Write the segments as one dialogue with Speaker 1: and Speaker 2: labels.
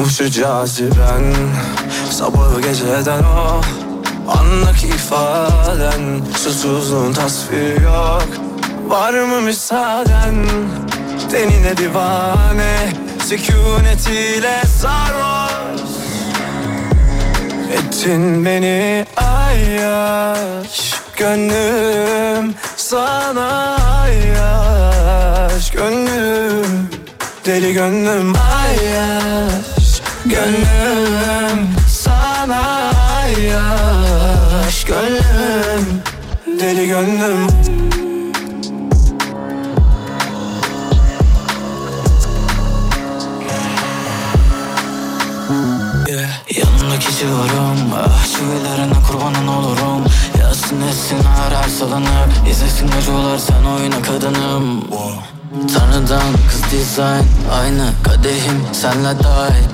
Speaker 1: Yokmuş caziben Sabahı geceden o Andaki ifaden Susuzluğun tasviri yok. Var mı müsaaden? Denine divane? Sükunetiyle sarhoş. Ettin beni ayyaş. Gönlüm sana ayyaş. Gönlüm deli gönlüm ayyaş Gönlüm sana ayyaş Gönlüm deli gönlüm. Yanındaki civarım Ah çivilerine kurbanın olurum Etsin her her salınıp İzlesin acılar sen oyna kadınım. Tanrıdan kız dizayn. Aynı kadehim senle dahil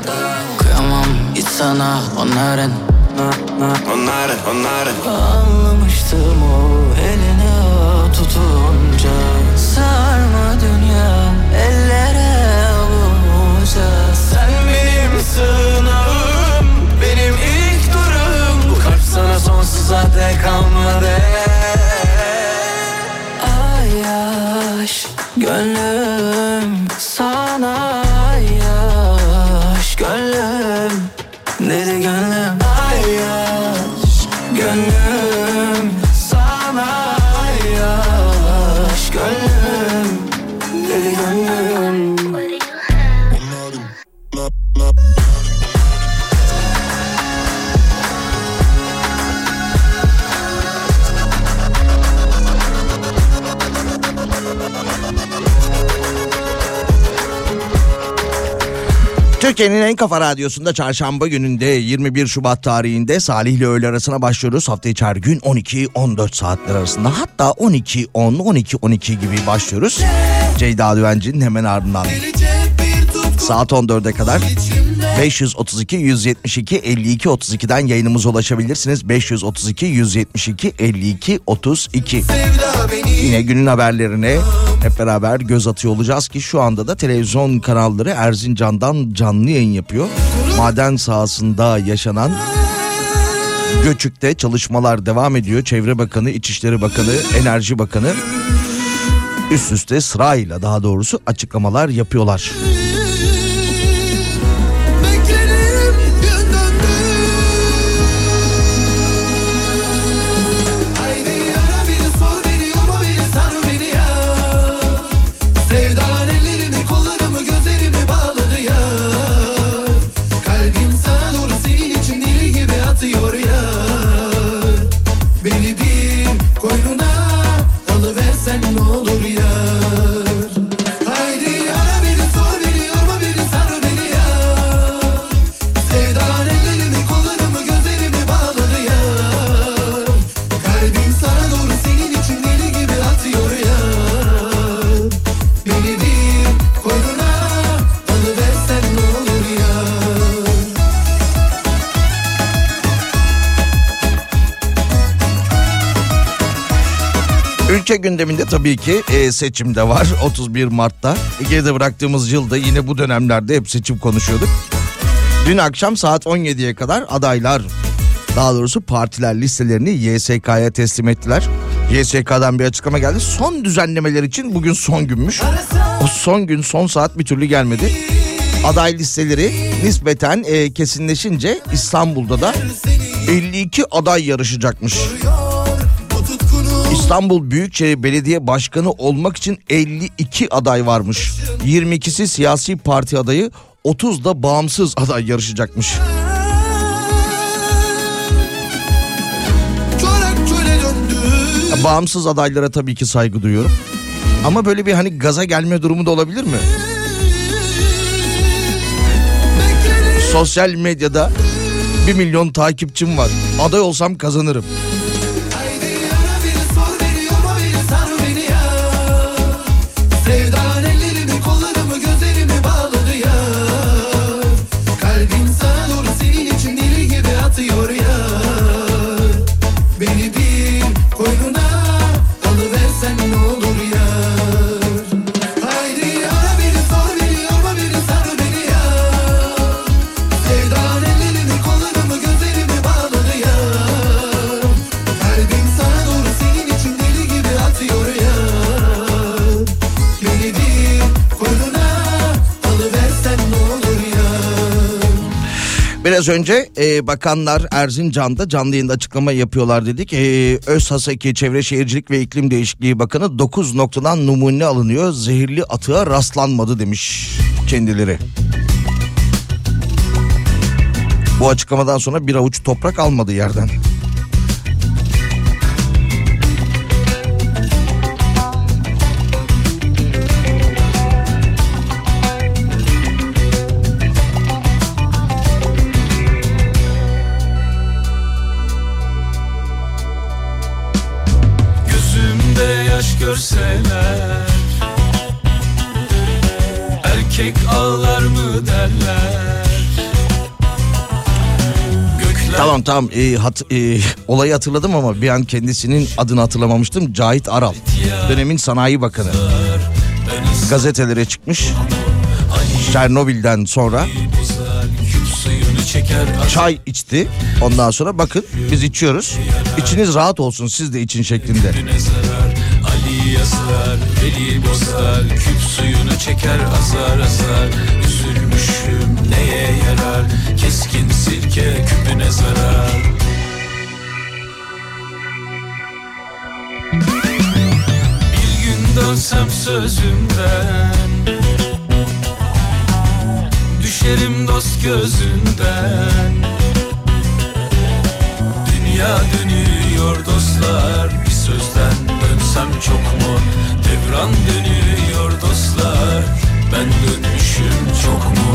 Speaker 1: Kıyamam hiç sana onların. Onların onların. Anlamıştım o eline tutunca. Sarma dünya ellere avuca Sen benim sığınağım sonsuza dek kalmadı. Ayaş Gönlüm sana ayaş Gönlüm
Speaker 2: Türkiye'nin en kafa radyosunda çarşamba gününde 21 Şubat tarihinde Salih ile öğle arasına başlıyoruz. Hafta içi gün 12-14 saatler arasında hatta 12-10, 12-12 gibi başlıyoruz. Ceyda Düvenci'nin hemen ardından saat 14'e kadar 532 172 52 32'den yayınımıza ulaşabilirsiniz. 532 172 52 32. Yine günün haberlerine hep beraber göz atıyor olacağız ki şu anda da televizyon kanalları Erzincan'dan canlı yayın yapıyor. Maden sahasında yaşanan Göçük'te çalışmalar devam ediyor. Çevre Bakanı, İçişleri Bakanı, Enerji Bakanı üst üste sırayla daha doğrusu açıklamalar yapıyorlar. Ülke gündeminde tabii ki e, seçim de var 31 Mart'ta. E, Geride bıraktığımız yılda yine bu dönemlerde hep seçim konuşuyorduk. Dün akşam saat 17'ye kadar adaylar daha doğrusu partiler listelerini YSK'ya teslim ettiler. YSK'dan bir açıklama geldi. Son düzenlemeler için bugün son günmüş. O son gün son saat bir türlü gelmedi. Aday listeleri nispeten e, kesinleşince İstanbul'da da 52 aday yarışacakmış. İstanbul Büyükşehir Belediye Başkanı olmak için 52 aday varmış. 22'si siyasi parti adayı, 30 da bağımsız aday yarışacakmış. Bağımsız adaylara tabii ki saygı duyuyorum. Ama böyle bir hani gaza gelme durumu da olabilir mi? Sosyal medyada 1 milyon takipçim var. Aday olsam kazanırım. Biraz önce e, bakanlar Erzincan'da canlı yayında açıklama yapıyorlar dedik. E, Özhaseki Çevre Şehircilik ve İklim Değişikliği Bakanı 9 noktadan numune alınıyor. Zehirli atığa rastlanmadı demiş kendileri. Bu açıklamadan sonra bir avuç toprak almadı yerden.
Speaker 3: Görseler Erkek ağlar mı derler
Speaker 2: Tamam tamam e, hat, e, olayı hatırladım ama bir an kendisinin adını hatırlamamıştım. Cahit Aral dönemin sanayi bakanı. Gazetelere çıkmış. Çernobil'den sonra çay içti. Ondan sonra bakın biz içiyoruz. İçiniz rahat olsun siz de için şeklinde.
Speaker 3: Yazar Veli bozar Küp suyunu çeker azar azar. Üzülmüşüm neye yarar Keskin sirke küpüne zarar. Bir gün dönsem sözümden Düşerim dost gözünden. Dünya dönüyor dostlar sözden dönsem çok mu? Devran dönüyor dostlar Ben dönmüşüm çok mu?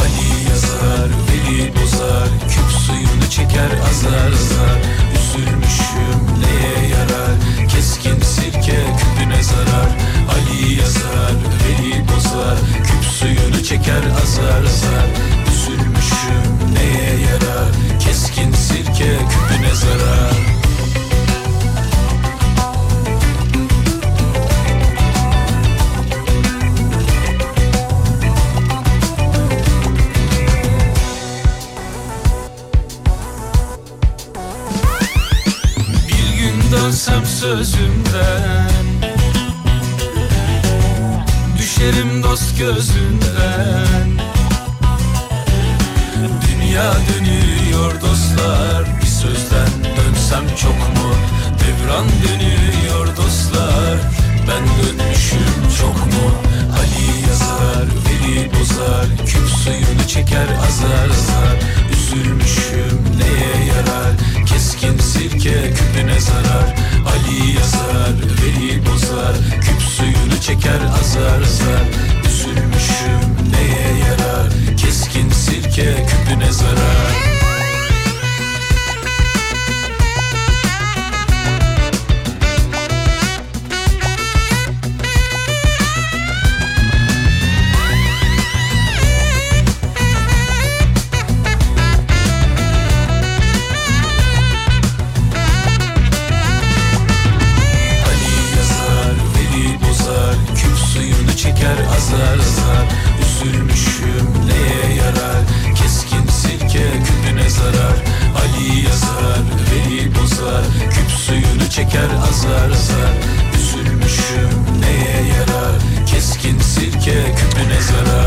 Speaker 3: Ali yazar Veli bozar Küp suyunu çeker azar azar. Üzülmüşüm neye yarar? Keskin sirke küpüne zarar. Ali yazar Veli bozar Küp suyunu çeker azar azar. Üzülmüşüm neye yarar? Keskin sirke küpüne zarar dönsem sözümden. Düşerim dost gözünden. Dünya dönüyor dostlar. Bir sözden dönsem çok mu? Devran dönüyor dostlar. Ben dönmüşüm çok mu? Ali yazar Veli bozar. Küp suyunu çeker azar azar. Üzülmüşüm neye yarar? Keskin sirke küpüne zarar Ali yazar Veli bozar Küp suyunu çeker azar azar. Üzülmüşüm neye yarar Keskin sirke küpüne zarar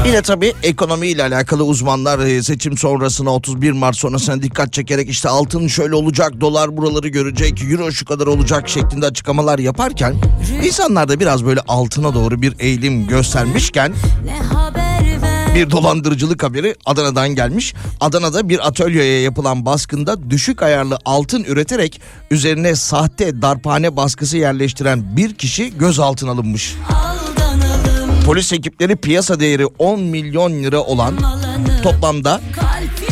Speaker 3: zarar
Speaker 2: Yine tabii ekonomiyle alakalı uzmanlar e, seçim sonrasına 31 Mart sonrasına dikkat çekerek işte altın şöyle olacak, dolar buraları görecek, euro şu kadar olacak şeklinde açıklamalar yaparken insanlar da biraz böyle altına doğru bir eğilim göstermişken bir dolandırıcılık haberi Adana'dan gelmiş. Adana'da bir atölyeye yapılan baskında düşük ayarlı altın üreterek üzerine sahte darphane baskısı yerleştiren bir kişi gözaltına alınmış.
Speaker 4: aldanalım
Speaker 2: Polis ekipleri piyasa değeri 10 milyon lira olan toplamda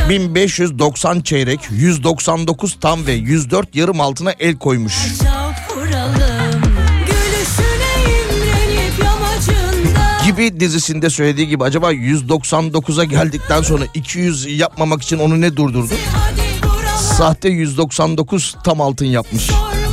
Speaker 2: 1590 çeyrek, 199 tam ve 104 yarım altına el koymuş. Gibi dizisinde söylediği gibi acaba 199'a geldikten sonra 200 yapmamak için onu ne durdurdu? Sahte 199 tam altın yapmış.
Speaker 3: Sonra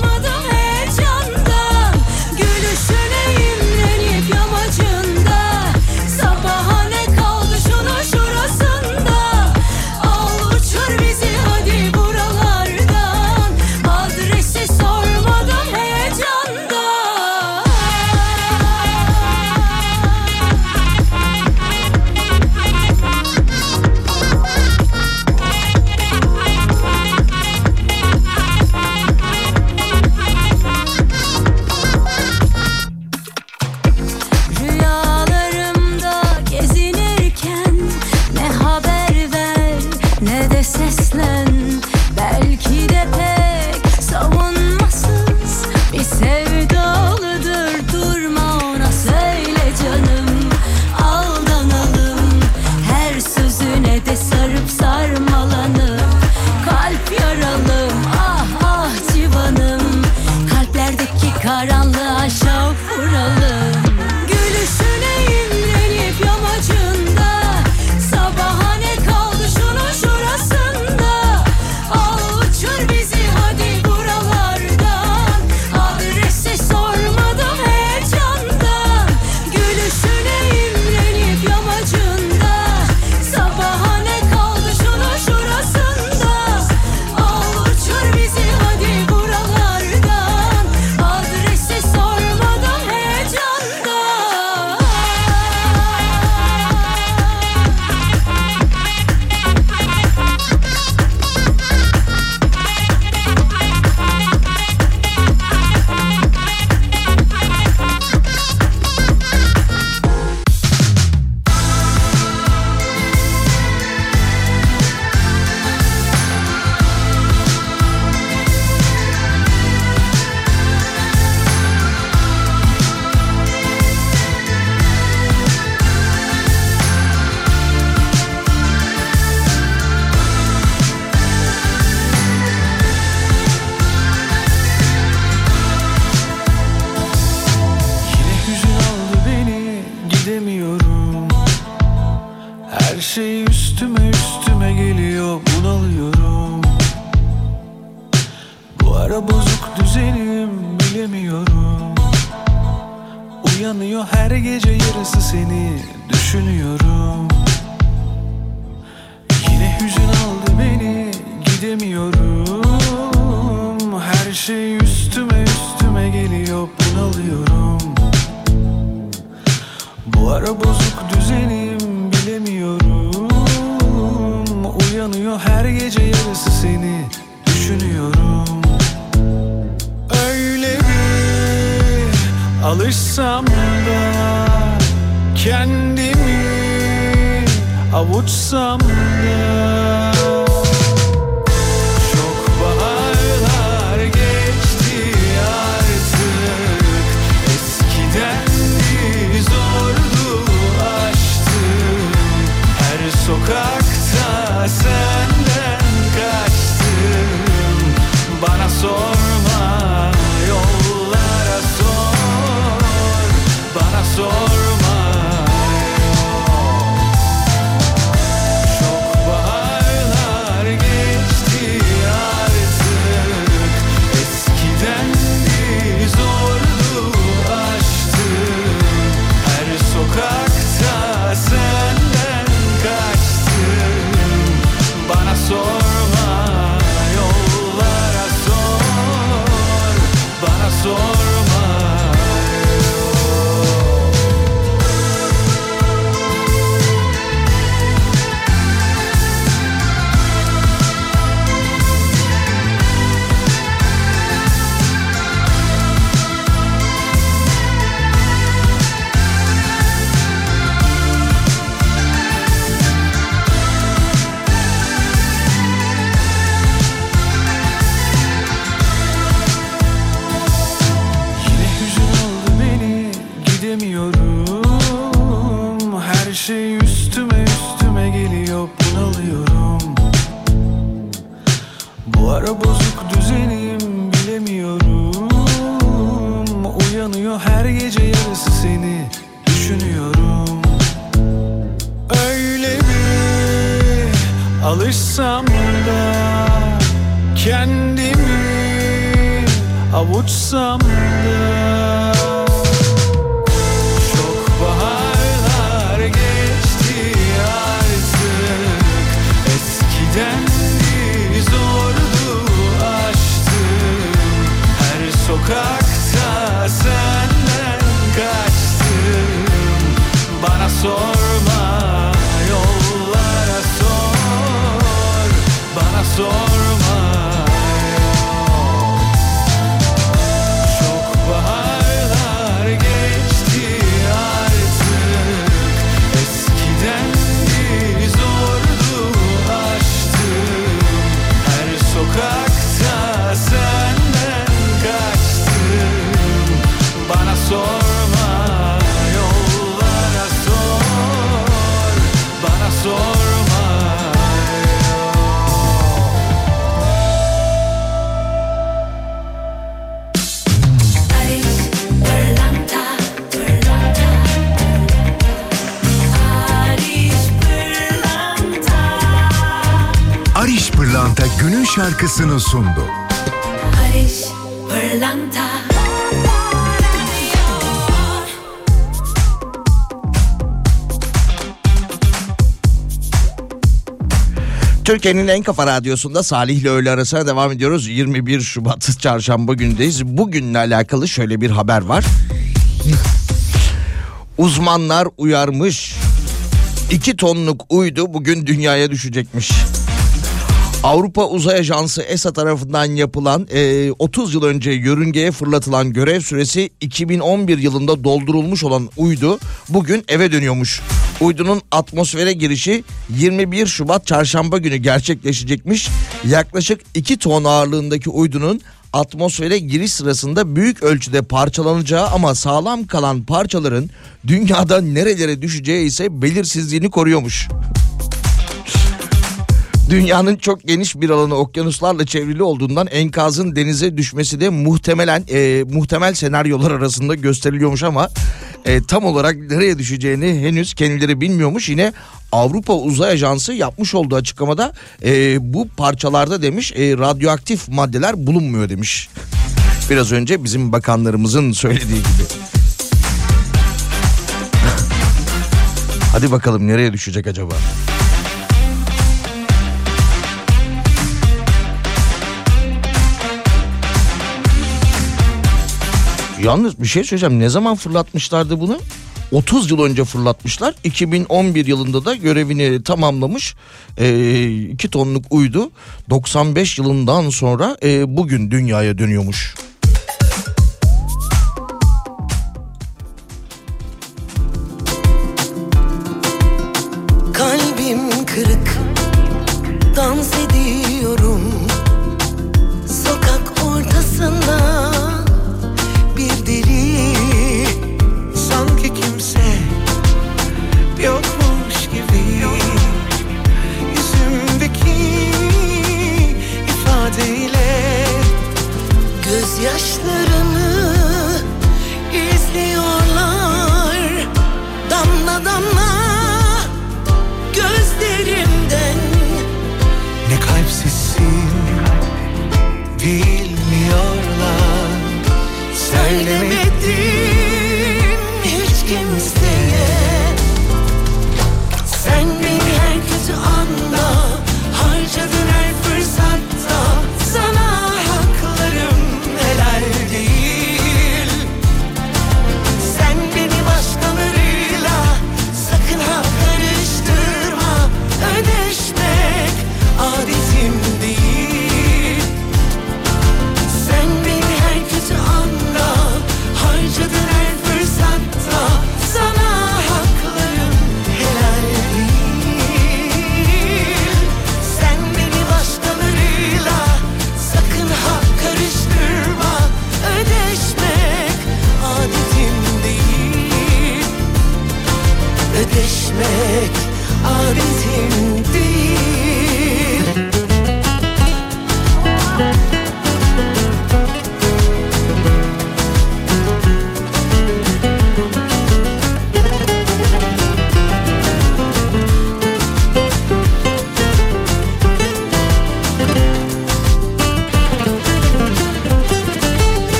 Speaker 3: Alışsam da kendimi avuçsam da Alışsam da kendimi avuçsam da Çok baharlar geçti artık. Eskiden bir zordu aştım Her sokakta senden kaçtım Bana sorma
Speaker 5: şarkısını sundu.
Speaker 4: Barış Pırlanta
Speaker 2: Türkiye'nin en kafa radyosunda Salih ile öğle arasına devam ediyoruz. 21 Şubat çarşamba gündeyiz. Bugünle alakalı şöyle bir haber var. Uzmanlar uyarmış. 2 tonluk uydu bugün dünyaya düşecekmiş. Avrupa Uzay Ajansı ESA tarafından yapılan e, 30 yıl önce yörüngeye fırlatılan görev süresi 2011 yılında doldurulmuş olan uydu bugün eve dönüyormuş. Uydunun atmosfere girişi 21 Şubat çarşamba günü gerçekleşecekmiş. Yaklaşık 2 ton ağırlığındaki uydunun atmosfere giriş sırasında büyük ölçüde parçalanacağı ama sağlam kalan parçaların dünyada nerelere düşeceği ise belirsizliğini koruyormuş. Dünyanın çok geniş bir alanı okyanuslarla çevrili olduğundan enkazın denize düşmesi de muhtemelen e, muhtemel senaryolar arasında gösteriliyormuş ama e, tam olarak nereye düşeceğini henüz kendileri bilmiyormuş. Yine Avrupa Uzay Ajansı yapmış olduğu açıklamada e, bu parçalarda demiş e, radyoaktif maddeler bulunmuyor demiş. Biraz önce bizim bakanlarımızın söylediği gibi. Hadi bakalım nereye düşecek acaba? Yalnız bir şey söyleyeceğim. Ne zaman fırlatmışlardı bunu? 30 yıl önce fırlatmışlar. 2011 yılında da görevini tamamlamış. 2 ee, tonluk uydu 95 yılından sonra e, bugün dünyaya dönüyormuş.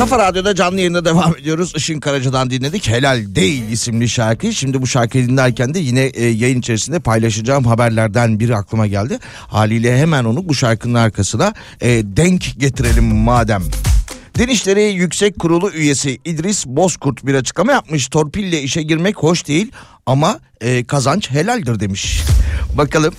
Speaker 2: Kafa Radyo'da canlı yayında devam ediyoruz. Işın Karaca'dan dinledik. Helal Değil isimli şarkı. Şimdi bu şarkıyı dinlerken de yine e, yayın içerisinde paylaşacağım haberlerden biri aklıma geldi. Haliyle hemen onu bu şarkının arkasına e, denk getirelim madem. Din İşleri Yüksek Kurulu üyesi İdris Bozkurt bir açıklama yapmış. Torpille işe girmek hoş değil ama e, kazanç helaldir demiş. Bakalım.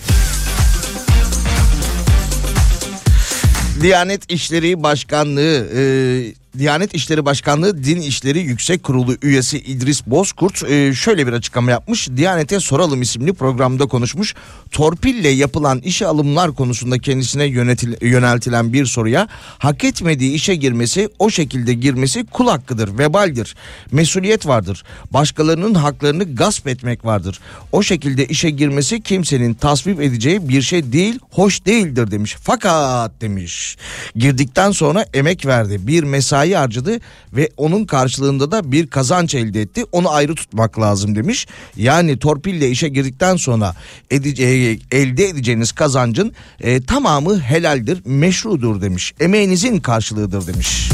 Speaker 2: Diyanet İşleri Başkanlığı e, Diyanet İşleri Başkanlığı Din İşleri Yüksek Kurulu üyesi İdris Bozkurt e, şöyle bir açıklama yapmış. Diyanete Soralım isimli programda konuşmuş. Torpille yapılan işe alımlar konusunda kendisine yönetil, yöneltilen bir soruya hak etmediği işe girmesi, o şekilde girmesi kul hakkıdır, vebaldir. Mesuliyet vardır. Başkalarının haklarını gasp etmek vardır. O şekilde işe girmesi kimsenin tasvip edeceği bir şey değil, hoş değildir demiş. Fakat demiş. Girdikten sonra emek verdi. Bir mesai harcadı ve onun karşılığında da bir kazanç elde etti. Onu ayrı tutmak lazım demiş. Yani torpille işe girdikten sonra edece- elde edeceğiniz kazancın e, tamamı helaldir, meşrudur demiş. Emeğinizin karşılığıdır demiş.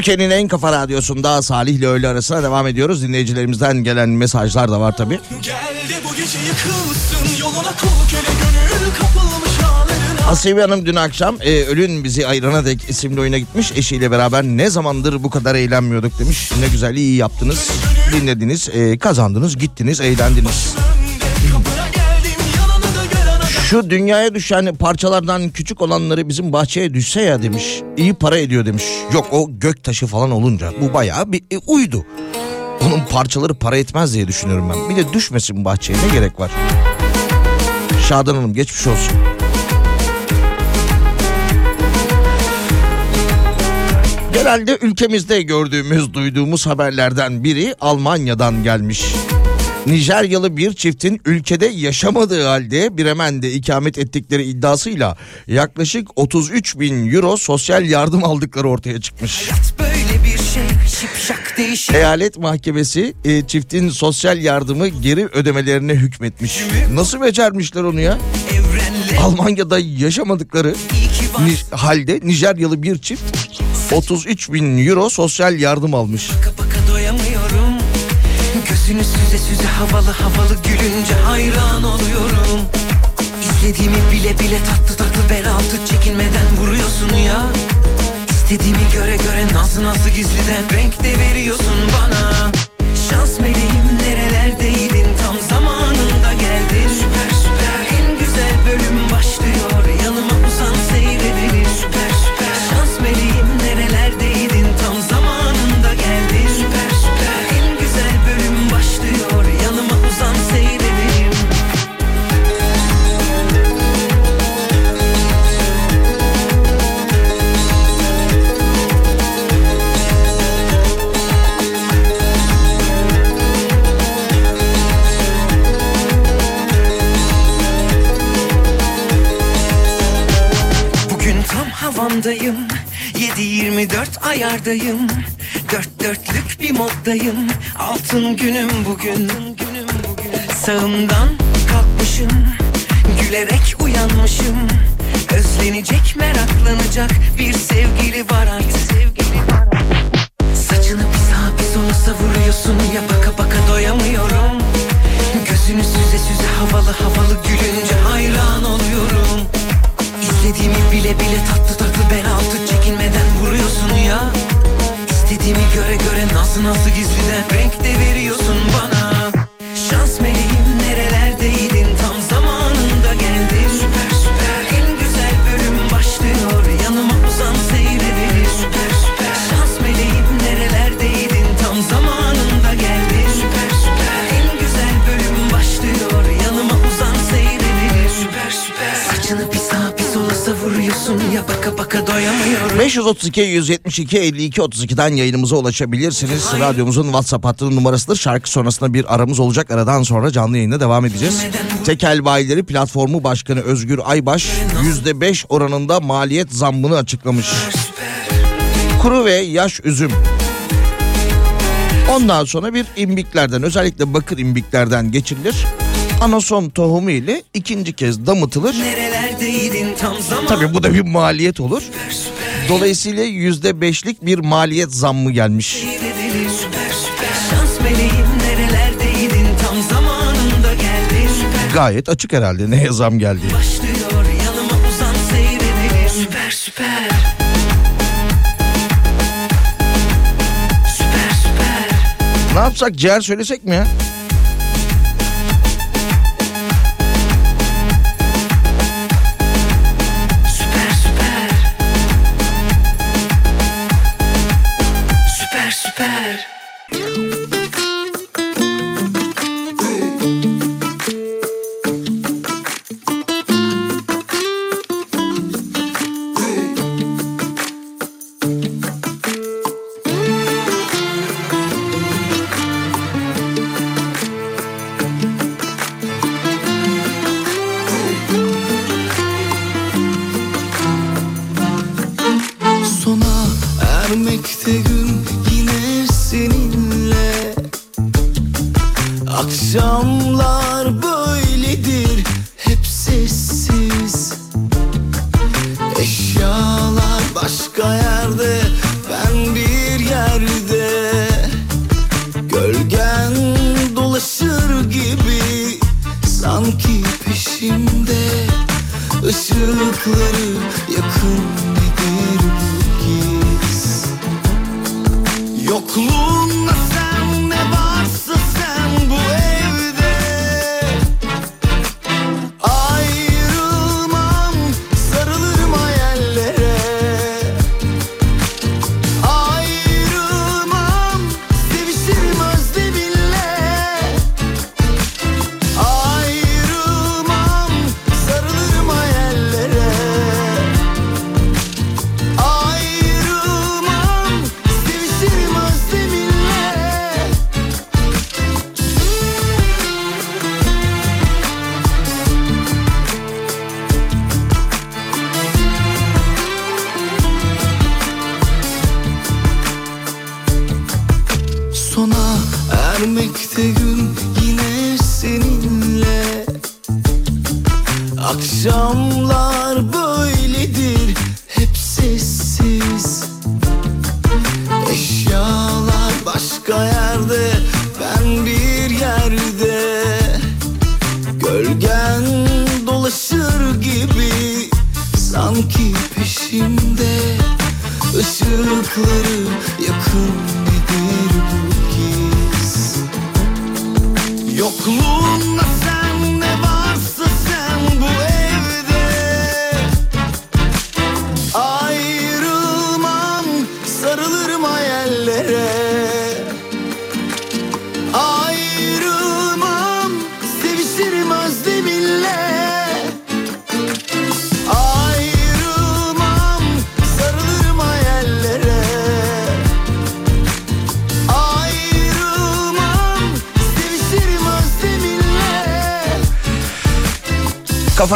Speaker 2: Türkiye'nin en kafa radyosunda Salih ile öğle arasına devam ediyoruz. Dinleyicilerimizden gelen mesajlar da var tabi. Asiye Hanım dün akşam e, Ölün Bizi Ayırana Dek isimli oyuna gitmiş. Eşiyle beraber ne zamandır bu kadar eğlenmiyorduk demiş. Ne güzel iyi yaptınız. Dinlediniz, e, kazandınız, gittiniz, eğlendiniz.
Speaker 6: Kapına
Speaker 2: Şu dünyaya düşen parçalardan küçük olanları bizim bahçeye düşse ya demiş. İyi para ediyor demiş. Yok o gök taşı falan olunca bu bayağı bir e, uydu. Onun parçaları para etmez diye düşünüyorum ben. Bir de düşmesin bahçeye ne gerek var? Şadan Hanım geçmiş olsun. Genelde ülkemizde gördüğümüz, duyduğumuz haberlerden biri Almanya'dan gelmiş. Nijeryalı bir çiftin ülkede yaşamadığı halde Bremen'de ikamet ettikleri iddiasıyla yaklaşık 33 bin euro sosyal yardım aldıkları ortaya çıkmış.
Speaker 6: Şey
Speaker 2: Eyalet mahkemesi e, çiftin sosyal yardımı geri ödemelerine hükmetmiş. Nasıl becermişler onu ya?
Speaker 6: evrenle
Speaker 2: Almanya'da yaşamadıkları Ni- halde Nijeryalı bir çift 33 bin euro sosyal yardım almış.
Speaker 6: Doyamıyorum Gözünü süze süze havalı havalı gülünce hayran oluyorum. İstediğimi bile bile tatlı tatlı bel altı çekinmeden vuruyorsun ya. İstediğimi göre göre nazlı nazlı gizliden renk de veriyorsun bana. Şans meleğim havamdayım 7-24 ayardayım. Dört dörtlük bir moddayım. Altın günüm bugün. Sağımdan kalkmışım. Gülerek uyanmışım. Özlenecek meraklanacak Bir sevgili var artık. Saçını bir sağa bir sola savuruyorsun. Ya baka baka doyamıyorum. Gözünü süze süze havalı havalı gülünce hayran oluyorum İstediğimi bile bile tatlı tatlı bel altı çekinmeden vuruyorsun ya. İstediğimi göre göre nazlı nazlı gizliden renk de veriyorsun bana. Şans meleğim baka baka doyamıyorum
Speaker 2: 532 172 52 32'den yayınımıza ulaşabilirsiniz. Radyomuzun WhatsApp hattının numarasıdır. Şarkı sonrasında bir aramız olacak. Aradan sonra canlı yayında devam edeceğiz. Tekel Bayileri Platformu Başkanı Özgür Aybaş %5 oranında maliyet zammını açıklamış. Kuru ve yaş üzüm. Ondan sonra bir imbiklerden özellikle bakır imbiklerden geçirilir. Anason tohumu ile ikinci kez damıtılır.
Speaker 6: Zaman
Speaker 2: Tabii bu da bir maliyet olur. Dolayısıyla yüzde beşlik bir maliyet zammı gelmiş. Gayet açık herhalde neye zam geldi.
Speaker 6: başlıyor yanıma uzan seyredelim. Süper süper. Süper süper.
Speaker 2: Ne yapsak ciğer söylesek mi ya?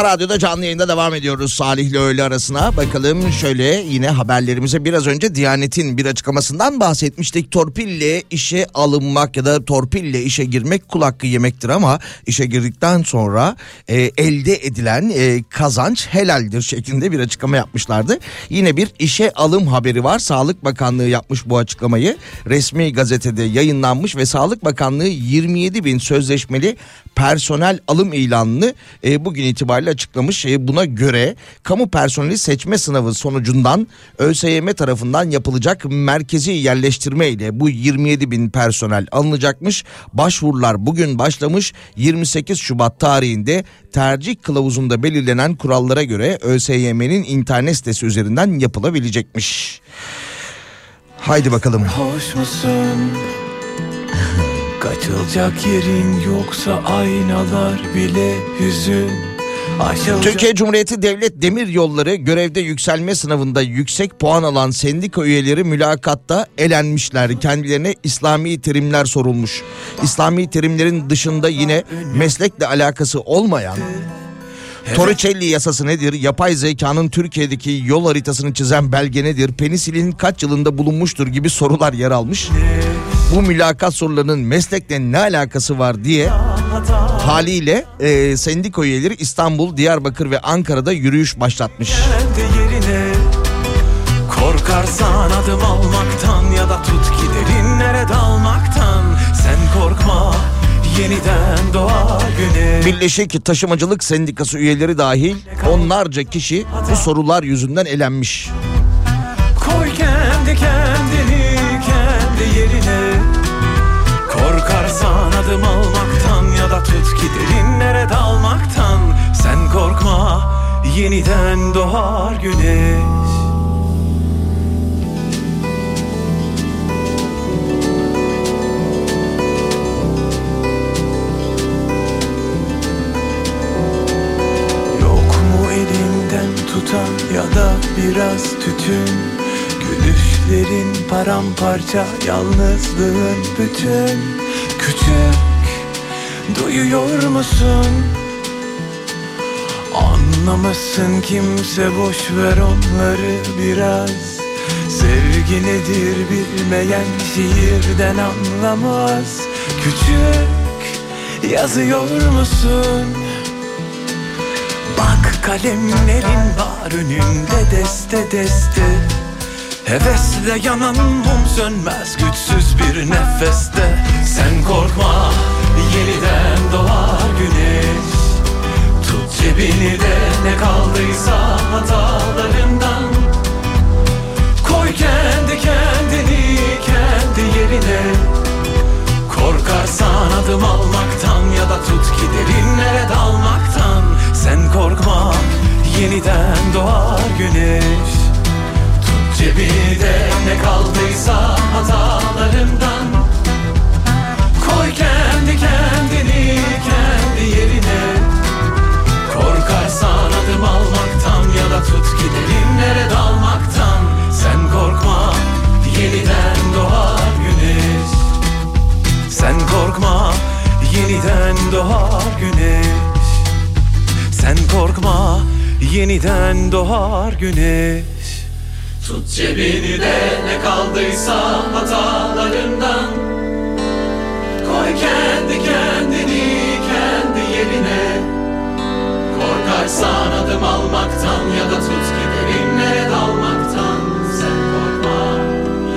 Speaker 2: Radyo'da canlı yayında devam ediyoruz Salih ile öğle arasına. Bakalım şöyle yine haberlerimize biraz önce Diyanet'in bir açıklamasından bahsetmiştik. Torpille işe alınmak ya da torpille işe girmek kul hakkı yemektir ama işe girdikten sonra e, elde edilen e, kazanç helaldir şeklinde bir açıklama yapmışlardı. Yine bir işe alım haberi var. Sağlık Bakanlığı yapmış bu açıklamayı. Resmi gazetede yayınlanmış ve Sağlık Bakanlığı 27 bin sözleşmeli personel alım ilanını e, bugün itibariyle açıklamış. E, buna göre kamu personeli seçme sınavı sonucundan ÖSYM tarafından yapılacak merkezi yerleştirme ile bu 27 bin personel alınacakmış. Başvurular bugün başlamış 28 Şubat tarihinde tercih kılavuzunda belirlenen kurallara göre ÖSYM'nin internet sitesi üzerinden yapılabilecekmiş. Haydi bakalım.
Speaker 3: Hoş musun? Kaçılacak yerin yoksa aynalar bile hüzün Aşılacak
Speaker 2: Türkiye Cumhuriyeti Devlet Demir Yolları görevde yükselme sınavında yüksek puan alan sendika üyeleri mülakatta elenmişler. Kendilerine İslami terimler sorulmuş. İslami terimlerin dışında yine meslekle alakası olmayan Torricelli yasası nedir? Yapay zekanın Türkiye'deki yol haritasını çizen belge nedir? Penisilin kaç yılında bulunmuştur gibi sorular yer almış. Bu mülakat sorularının meslekle ne alakası var diye haliyle e, sendika üyeleri İstanbul, Diyarbakır ve Ankara'da yürüyüş başlatmış.
Speaker 3: Korkarsan adım almaktan ya da tut ki derinlere dalmaktan Sen korkma yeniden doğar güneş
Speaker 2: Birleşik Taşımacılık Sendikası üyeleri dahil onlarca kişi bu sorular yüzünden elenmiş.
Speaker 3: Koy kendi kendini adım almaktan ya da tut ki derinlere dalmaktan. Sen korkma yeniden doğar güneş. Yok mu elinden tutan ya da biraz tütün? Gülüşlerin paramparça yalnızlığın bütün Küçük duyuyor musun? Anlamasın kimse boş ver onları biraz Sevgi nedir bilmeyen şiirden anlamaz Küçük yazıyor musun? Bak kalemlerin var önünde deste deste Hevesle yanan mum sönmez güçsüz bir nefeste. Sen korkma yeniden doğar güneş. Tut cebini de ne kaldıysa hatalarından. Koy kendi kendini kendi yerine. Korkarsan adım almaktan ya da tut ki derinlere dalmaktan. Sen korkma yeniden doğar güneş Tut cebini de ne kaldıysa hatalarından Koy kendi kendini kendi yerine. Korkarsan adım almaktan ya da tut ki derinlere dalmaktan. Sen korkma yeniden doğar güneş. Sen korkma yeniden doğar güneş. Sen korkma yeniden doğar güneş Tut cebini de ne kaldıysa hatalarından Koy kendi kendini kendi yerine Korkarsan adım almaktan ya da tut ki derinlere dalmaktan Sen korkma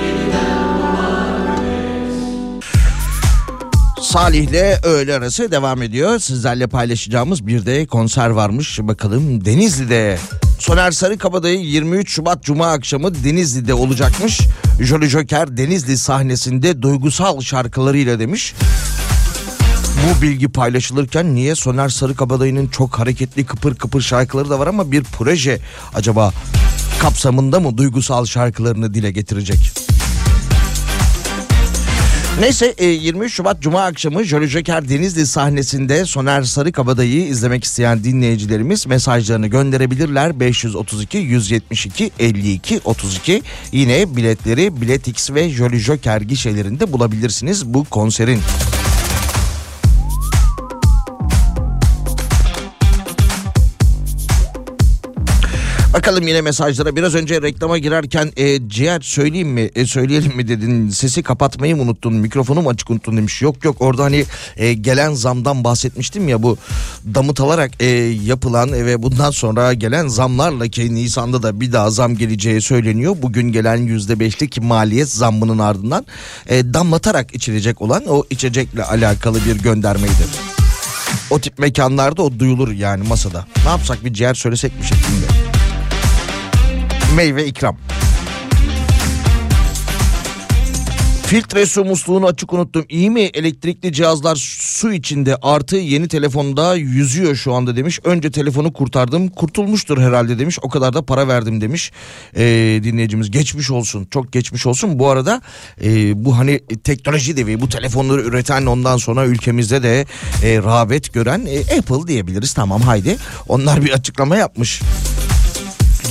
Speaker 3: yeniden
Speaker 2: Salih'le öğle arası devam ediyor. Sizlerle paylaşacağımız bir de konser varmış. Bakalım Denizli'de. Soner Sarıkabadayı 23 Şubat Cuma akşamı Denizli'de olacakmış. Jolly Joker Denizli sahnesinde duygusal şarkılarıyla demiş. Bu bilgi paylaşılırken niye Soner Sarıkabadayı'nın çok hareketli kıpır kıpır şarkıları da var ama bir proje acaba kapsamında mı duygusal şarkılarını dile getirecek? Neyse e, 23 Şubat Cuma akşamı Jolly Joker Denizli sahnesinde Soner Sarıkabadayı'yı izlemek isteyen dinleyicilerimiz mesajlarını gönderebilirler. 532 172 52 32 yine biletleri Biletix ve Jolly Joker gişelerinde bulabilirsiniz bu konserin. Bakalım yine mesajlara. Biraz önce reklama girerken e, ciğer söyleyeyim mi? E, söyleyelim mi dedin. Sesi kapatmayı mı unuttun? Mikrofonu mu açık unuttun demiş. Yok yok orada hani e, gelen zamdan bahsetmiştim ya bu damıtılarak e, yapılan ve bundan sonra gelen zamlarla ki Nisan'da da bir daha zam geleceği söyleniyor. Bugün gelen yüzde beşlik maliyet zammının ardından e, damlatarak içilecek olan o içecekle alakalı bir göndermeydi. O tip mekanlarda o duyulur yani masada. Ne yapsak bir ciğer söylesek mi şeklinde meyve ikram. Filtre su musluğunu açık unuttum. İyi mi elektrikli cihazlar su içinde artı yeni telefonda yüzüyor şu anda demiş. Önce telefonu kurtardım kurtulmuştur herhalde demiş. O kadar da para verdim demiş ee, dinleyicimiz. Geçmiş olsun çok geçmiş olsun. Bu arada e, bu hani teknoloji devi bu telefonları üreten ondan sonra ülkemizde de e, rağbet gören e, Apple diyebiliriz. Tamam haydi onlar bir açıklama yapmış.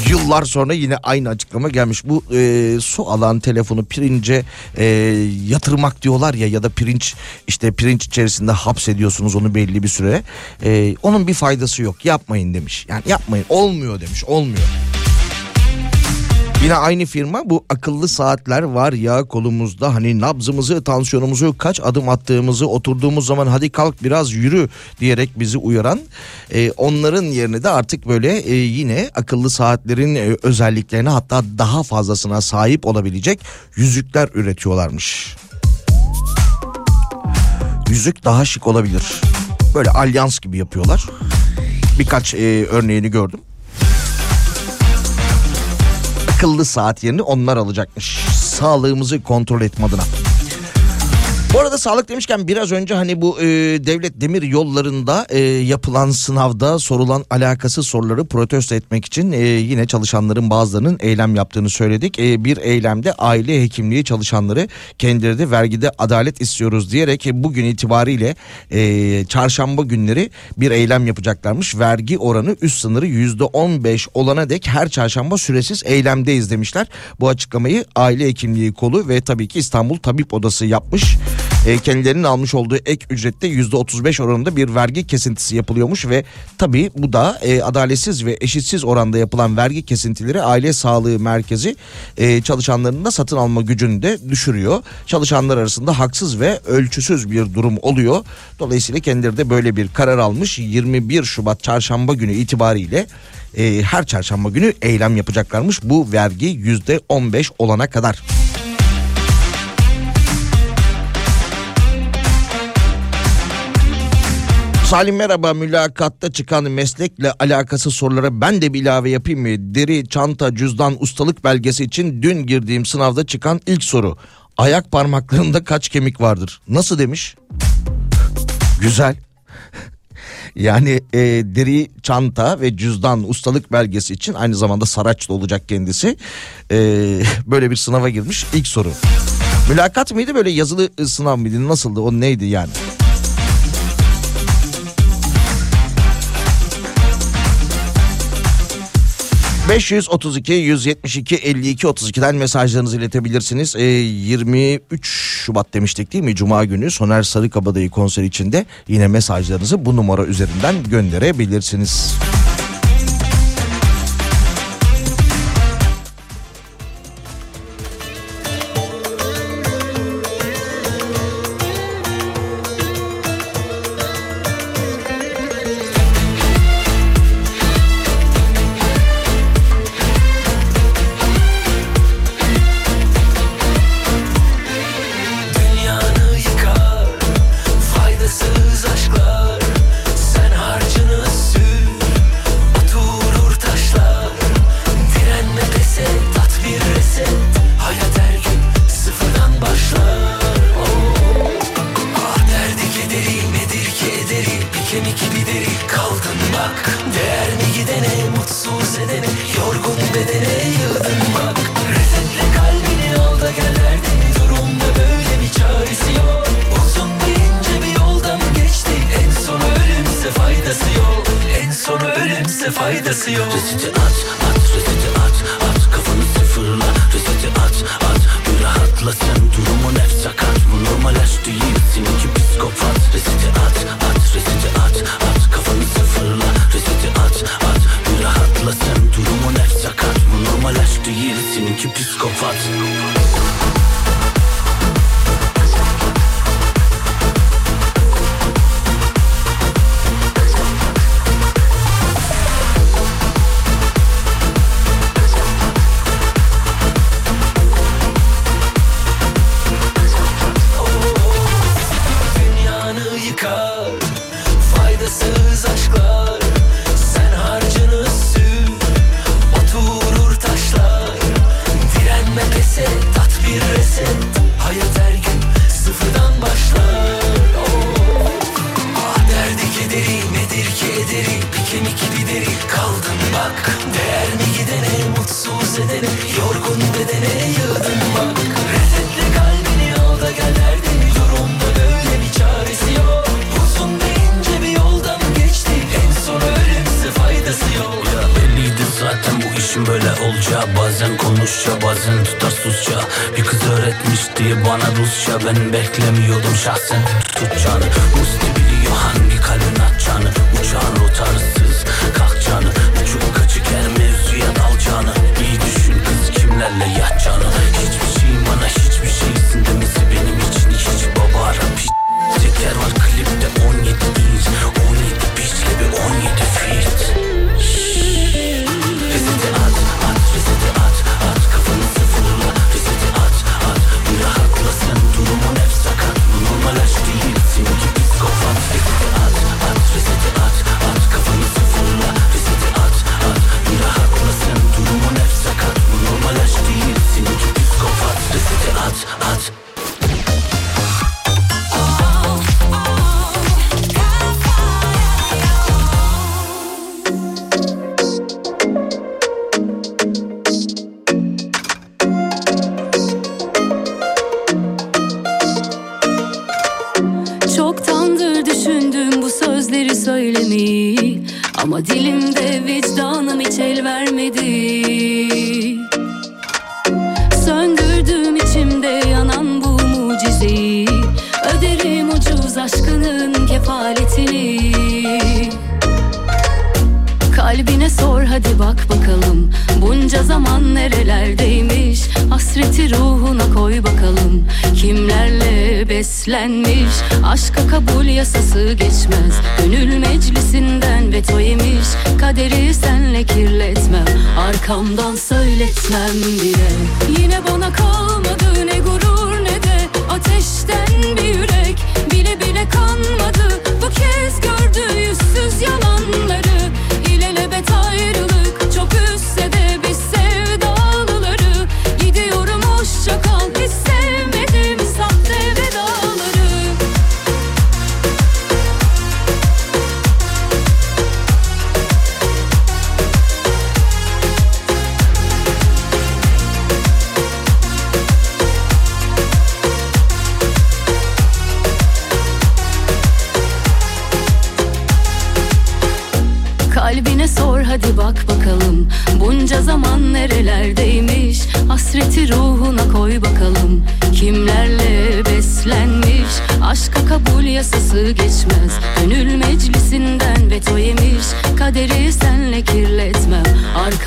Speaker 2: Yıllar sonra yine aynı açıklama gelmiş. Bu e, su alan telefonu pirince e, yatırmak diyorlar ya ya da pirinç işte pirinç içerisinde hapsediyorsunuz onu belli bir süre. E, onun bir faydası yok yapmayın demiş. Yani yapmayın olmuyor demiş olmuyor. Yine aynı firma bu akıllı saatler var ya kolumuzda hani nabzımızı tansiyonumuzu kaç adım attığımızı oturduğumuz zaman hadi kalk biraz yürü diyerek bizi uyaran e, onların yerine de artık böyle e, yine akıllı saatlerin e, özelliklerine hatta daha fazlasına sahip olabilecek yüzükler üretiyorlarmış. Yüzük daha şık olabilir. Böyle alyans gibi yapıyorlar. Birkaç e, örneğini gördüm akıllı saat yerini onlar alacakmış. Sağlığımızı kontrol etme adına. Arada sağlık demişken biraz önce hani bu e, devlet demir yollarında e, yapılan sınavda sorulan alakasız soruları protesto etmek için e, yine çalışanların bazılarının eylem yaptığını söyledik. E, bir eylemde aile hekimliği çalışanları kendileri de vergide adalet istiyoruz diyerek e, bugün itibariyle e, çarşamba günleri bir eylem yapacaklarmış. Vergi oranı üst sınırı yüzde on beş olana dek her çarşamba süresiz eylemdeyiz demişler. Bu açıklamayı aile hekimliği kolu ve tabii ki İstanbul Tabip Odası yapmış kendilerinin almış olduğu ek ücrette yüzde 35 oranında bir vergi kesintisi yapılıyormuş ve tabii bu da e, adaletsiz ve eşitsiz oranda yapılan vergi kesintileri aile sağlığı merkezi e, çalışanlarının da satın alma gücünü de düşürüyor. Çalışanlar arasında haksız ve ölçüsüz bir durum oluyor. Dolayısıyla kendileri de böyle bir karar almış 21 Şubat çarşamba günü itibariyle e, her çarşamba günü eylem yapacaklarmış bu vergi yüzde 15 olana kadar. Salim merhaba mülakatta çıkan meslekle alakası sorulara ben de bir ilave yapayım mı? Deri, çanta, cüzdan, ustalık belgesi için dün girdiğim sınavda çıkan ilk soru. Ayak parmaklarında kaç kemik vardır? Nasıl demiş? Güzel. Yani e, deri, çanta ve cüzdan ustalık belgesi için aynı zamanda Saraç'ta olacak kendisi. E, böyle bir sınava girmiş ilk soru. Mülakat mıydı böyle yazılı sınav mıydı nasıldı o neydi yani? 532 172 52 32'den mesajlarınızı iletebilirsiniz. Ee, 23 Şubat demiştik değil mi? Cuma günü Soner Sarıkabadayı konseri içinde yine mesajlarınızı bu numara üzerinden gönderebilirsiniz.
Speaker 6: Dünyanı faydası yok. Reseti at at reseti at at Kafanı sıfırla reseti at at Bir rahatla
Speaker 7: mucizeyi Öderim ucuz aşkının kefaletini. Kalbine sor hadi bak bakalım. Bunca zaman nerelerdeymiş? Hasreti ruhuna koy bakalım. Kimlerle beslenmiş? Aşka kabul yasası geçmez. Gönül meclisinden veto yemiş. Kaderi senle kirletmem. Arkamdan söyletmem bile. Yine bana kalmadı ne gurur Ateşten bir yürek. Bile bile kanmadı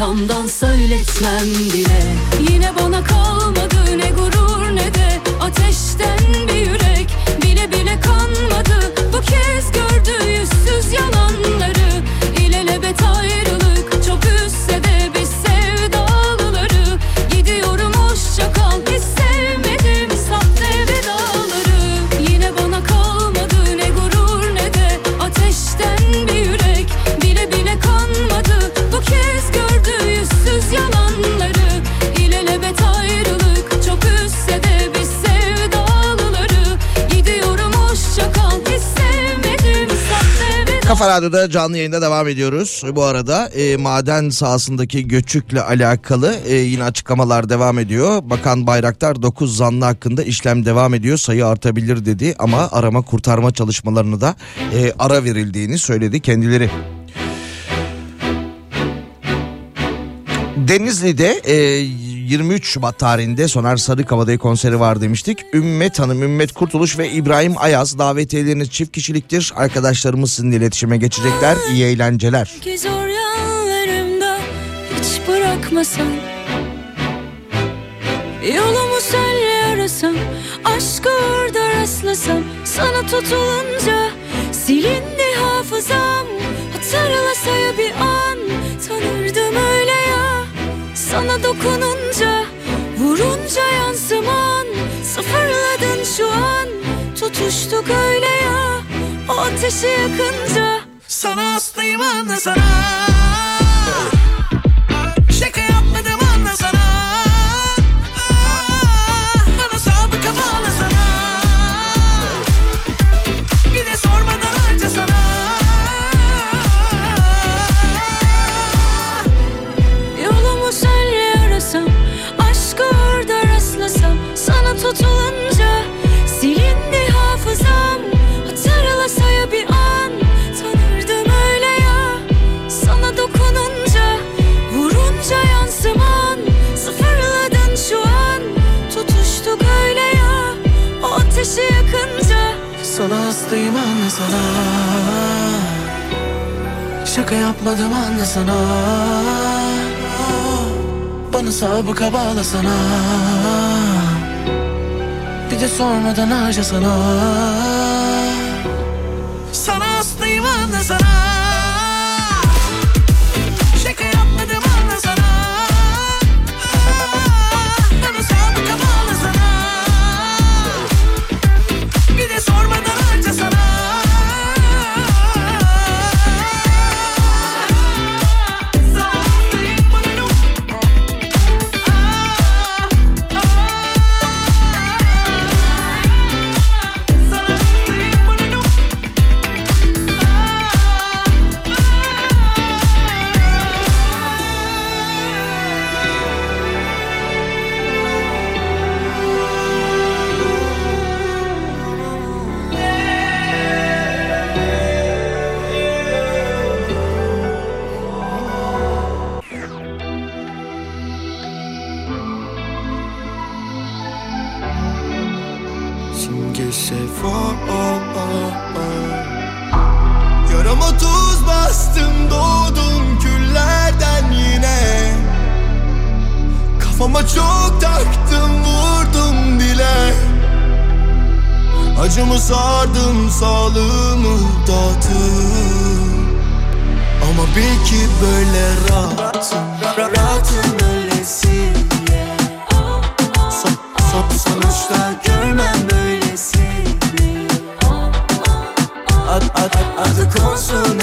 Speaker 7: Arkamdan söyletmem bile. Yine bana kalmadı
Speaker 2: Kafa Radyo'da canlı yayında devam ediyoruz. Bu arada e, maden sahasındaki göçükle alakalı e, yine açıklamalar devam ediyor. Bakan Bayraktar 9 zanlı hakkında işlem devam ediyor. Sayı artabilir dedi ama arama kurtarma çalışmalarını da e, ara verildiğini söyledi kendileri. Denizli'de e, 23 Şubat tarihinde Soner Sarıkabadayı konseri var demiştik. Ümmet Hanım, Ümmet Kurtuluş ve İbrahim Ayaz davetiyeleriniz çift kişiliktir. Arkadaşlarımız sizinle iletişime geçecekler. İyi eğlenceler.
Speaker 7: Zor hiç bırakmasan Yolumu senle arasam Aşkı orada rastlasam Sana tutulunca Silindi hafızam Hatırlasa bir an Tanırdım öyle Sana dokununca Vurunca yansıman Sıfırladın şu an. Tutuştuk öyle ya O ateşi yakınca.
Speaker 6: Sana hastayım anlasana Şaka
Speaker 7: tutulunca Silindi hafızam. Hatırlasa ya bir an Tanırdım öyle ya. Sana dokununca Vurunca yansıman. Sıfırladın şu an Tutuştuk öyle ya. O ateşi yakınca
Speaker 6: Sana hastayım anlasana Şaka yapmadım anlasana Bana sabıka bağlasana. Bir de sormadan harcasana Sana
Speaker 8: Ama bil ki böyle rahatım Ra- Rahatım böylesi. Son, son, sonuçta görmem böylesini Ad, ad, adı konsun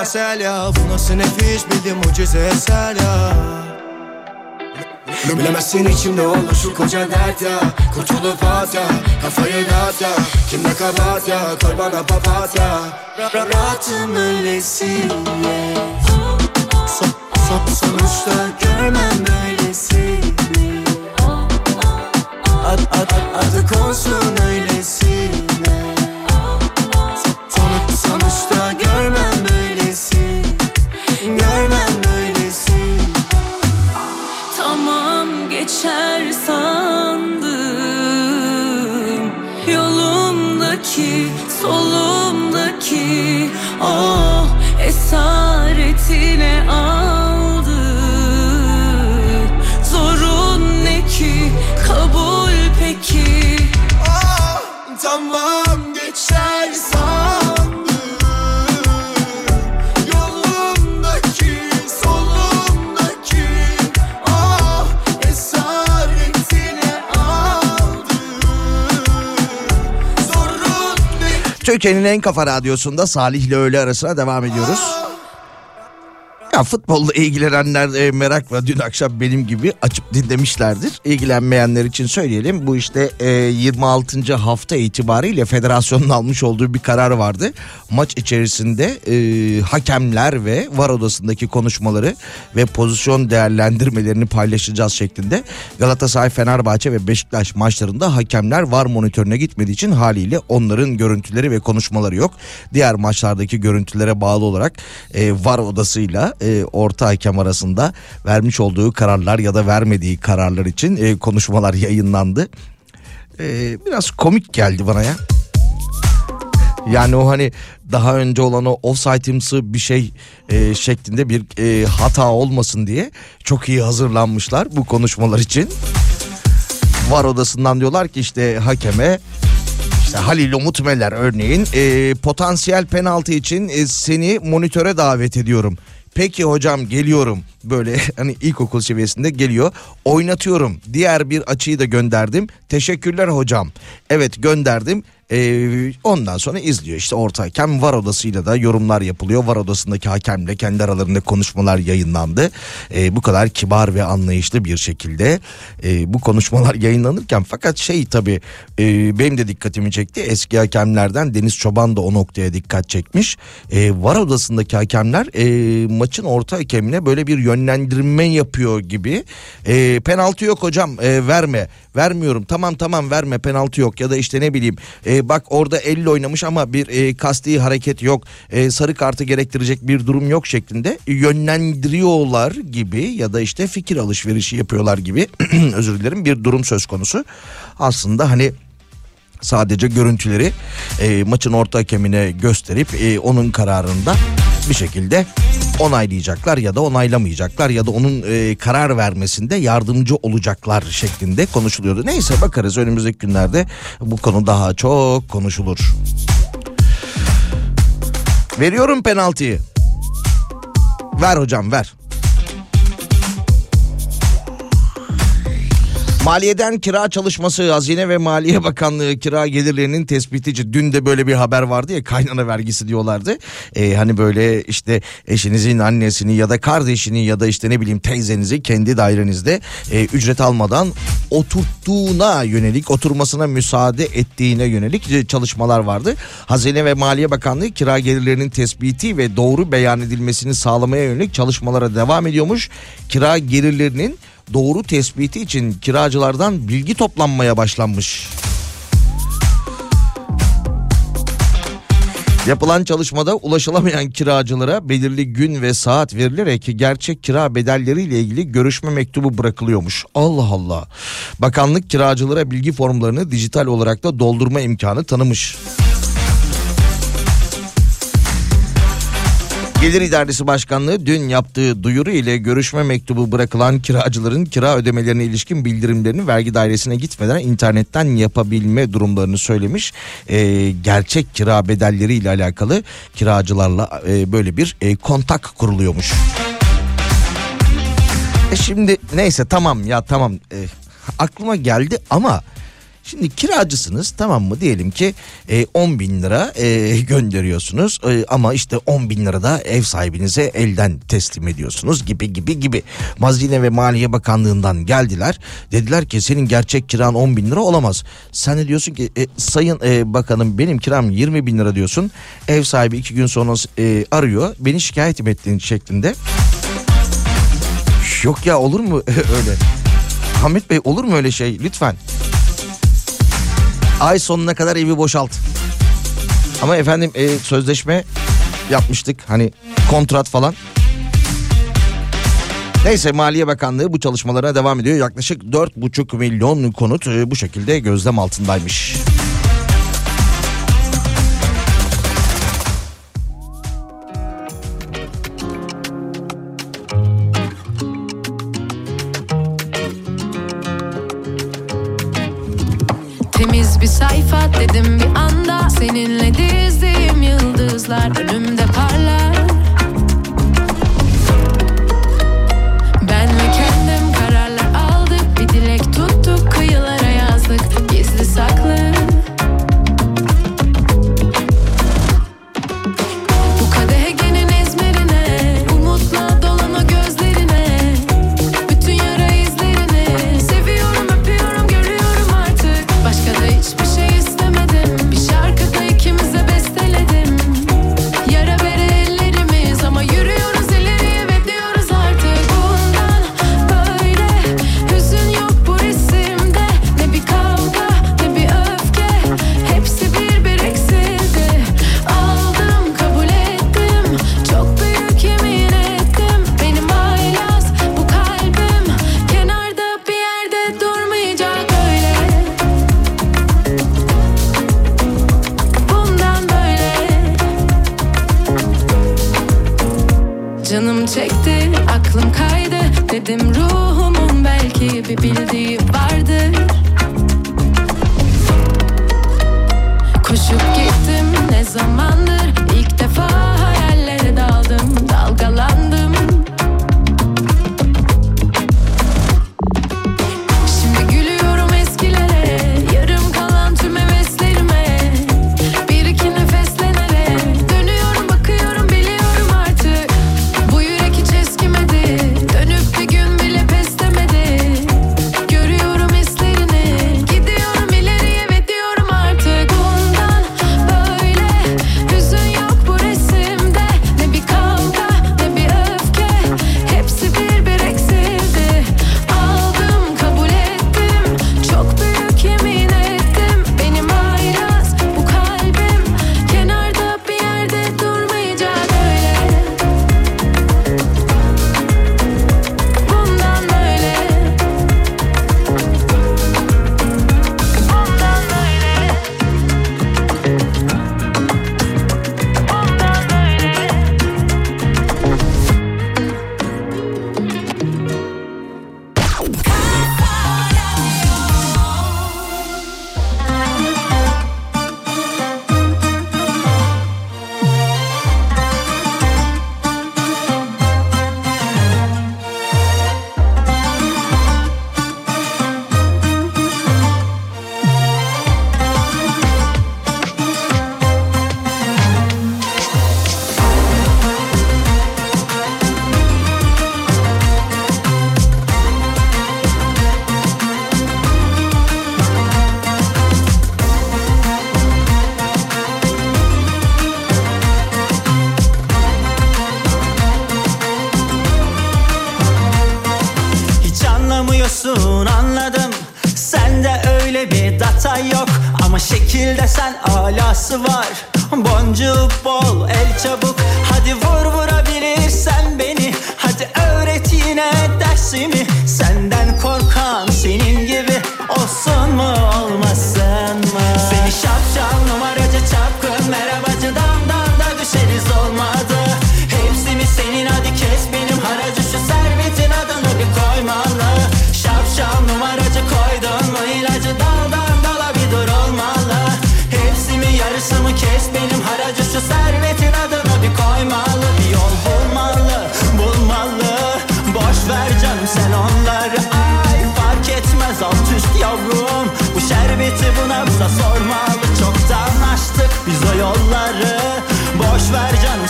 Speaker 9: ya Bu nasıl nefis bildiğim mucize eser ya. Bilemezsin içimde olur şu koca dert ya. Kurtulup at ya Kafayı dağıt ya. Kimde kabahat ya Koy bana papatya. Ra- ra- Rahatım öylesine. Son, son, Sonuçta görmem böylesini Ad, ad, ad, adı konsun öylesine
Speaker 2: Türkiye'nin en kafa radyosunda Salih ile öğle arasına devam ediyoruz. Ya futbolla ilgilenenler e, merakla dün akşam benim gibi açıp dinlemişlerdir. İlgilenmeyenler için söyleyelim. Bu işte e, 26. hafta itibariyle federasyonun almış olduğu bir karar vardı. Maç içerisinde e, hakemler ve var odasındaki konuşmaları ve pozisyon değerlendirmelerini paylaşacağız şeklinde. Galatasaray, Fenerbahçe ve Beşiktaş maçlarında hakemler var monitörüne gitmediği için haliyle onların görüntüleri ve konuşmaları yok. Diğer maçlardaki görüntülere bağlı olarak e, var odasıyla e, orta hakem arasında vermiş olduğu kararlar ya da vermediği kararlar için e, konuşmalar yayınlandı. E, biraz komik geldi bana ya. Yani o hani daha önce olan o offside'ımsı bir şey e, şeklinde bir e, hata olmasın diye çok iyi hazırlanmışlar bu konuşmalar için. Var odasından diyorlar ki işte hakeme işte Halil Umut Meler örneğin e, potansiyel penaltı için e, seni monitöre davet ediyorum. Peki hocam geliyorum. Böyle hani ilkokul seviyesinde geliyor. Oynatıyorum. Diğer bir açıyı da gönderdim. Teşekkürler hocam. Evet gönderdim Ee, ondan sonra izliyor. İşte orta hakem var odasıyla da yorumlar yapılıyor. Var odasındaki hakemle kendi aralarında konuşmalar yayınlandı. Ee, bu kadar kibar ve anlayışlı bir şekilde e, bu konuşmalar yayınlanırken fakat şey tabi benim de dikkatimi çekti. Eski hakemlerden Deniz Çoban da o noktaya dikkat çekmiş. Ee, var odasındaki hakemler e, maçın orta hakemine böyle bir yönlendirme yapıyor gibi. E, penaltı yok hocam e, verme. Vermiyorum. Tamam tamam verme. Penaltı yok ya da işte ne bileyim e, bak orada elle oynamış ama bir e, kasti hareket yok. E, sarı kartı gerektirecek bir durum yok şeklinde. Yönlendiriyorlar gibi ya da işte fikir alışverişi yapıyorlar gibi özür dilerim bir durum söz konusu. Aslında hani sadece görüntüleri e, maçın orta hakemine gösterip e, onun kararında bir şekilde onaylayacaklar ya da onaylamayacaklar ya da onun e, karar vermesinde yardımcı olacaklar şeklinde konuşuluyordu. Neyse bakarız önümüzdeki günlerde bu konu daha çok konuşulur. Veriyorum penaltıyı. Ver hocam ver. Maliyeden kira çalışması Hazine ve Maliye Bakanlığı kira gelirlerinin tespitici. Dün de böyle bir haber vardı ya kaynana vergisi diyorlardı. Ee, hani böyle işte eşinizin annesini ya da kardeşini ya da işte ne bileyim teyzenizi kendi dairenizde e, ücret almadan oturttuğuna yönelik oturmasına müsaade ettiğine yönelik e, çalışmalar vardı. Hazine ve Maliye Bakanlığı kira gelirlerinin tespiti ve doğru beyan edilmesini sağlamaya yönelik çalışmalara devam ediyormuş. Kira gelirlerinin doğru tespiti için kiracılardan bilgi toplanmaya başlanmış. Yapılan çalışmada ulaşılamayan kiracılara belirli gün ve saat verilerek gerçek kira bedelleriyle ilgili görüşme mektubu bırakılıyormuş. Allah Allah. Bakanlık kiracılara bilgi formlarını dijital olarak da doldurma imkanı tanımış. Gelir İdaresi Başkanlığı dün yaptığı duyuru ile görüşme mektubu bırakılan kiracıların kira ödemelerine ilişkin bildirimlerini vergi dairesine gitmeden internetten yapabilme durumlarını söylemiş. Ee, gerçek kira bedelleri ile alakalı kiracılarla e, böyle bir e, kontak kuruluyormuş. E şimdi neyse tamam ya tamam e, aklıma geldi ama Şimdi kiracısınız tamam mı diyelim ki e, 10 bin lira e, gönderiyorsunuz e, ama işte 10 bin lira da ev sahibinize elden teslim ediyorsunuz gibi gibi gibi. Mazine ve Maliye Bakanlığı'ndan geldiler dediler ki senin gerçek kiran 10 bin lira olamaz. Sen de diyorsun ki e, sayın e, bakanım benim kiram 20 bin lira diyorsun ev sahibi iki gün sonra e, arıyor beni şikayet mi ettiğin şeklinde. Yok ya olur mu öyle? Ahmet Bey olur mu öyle şey lütfen? Ay sonuna kadar evi boşalt. Ama efendim e, sözleşme yapmıştık hani kontrat falan. Neyse Maliye Bakanlığı bu çalışmalara devam ediyor. Yaklaşık 4,5 milyon konut e, bu şekilde gözlem altındaymış.
Speaker 10: Müzik bir sayfa dedim bir anda. Seninle dizdiğim yıldızlar önümde
Speaker 11: I'm under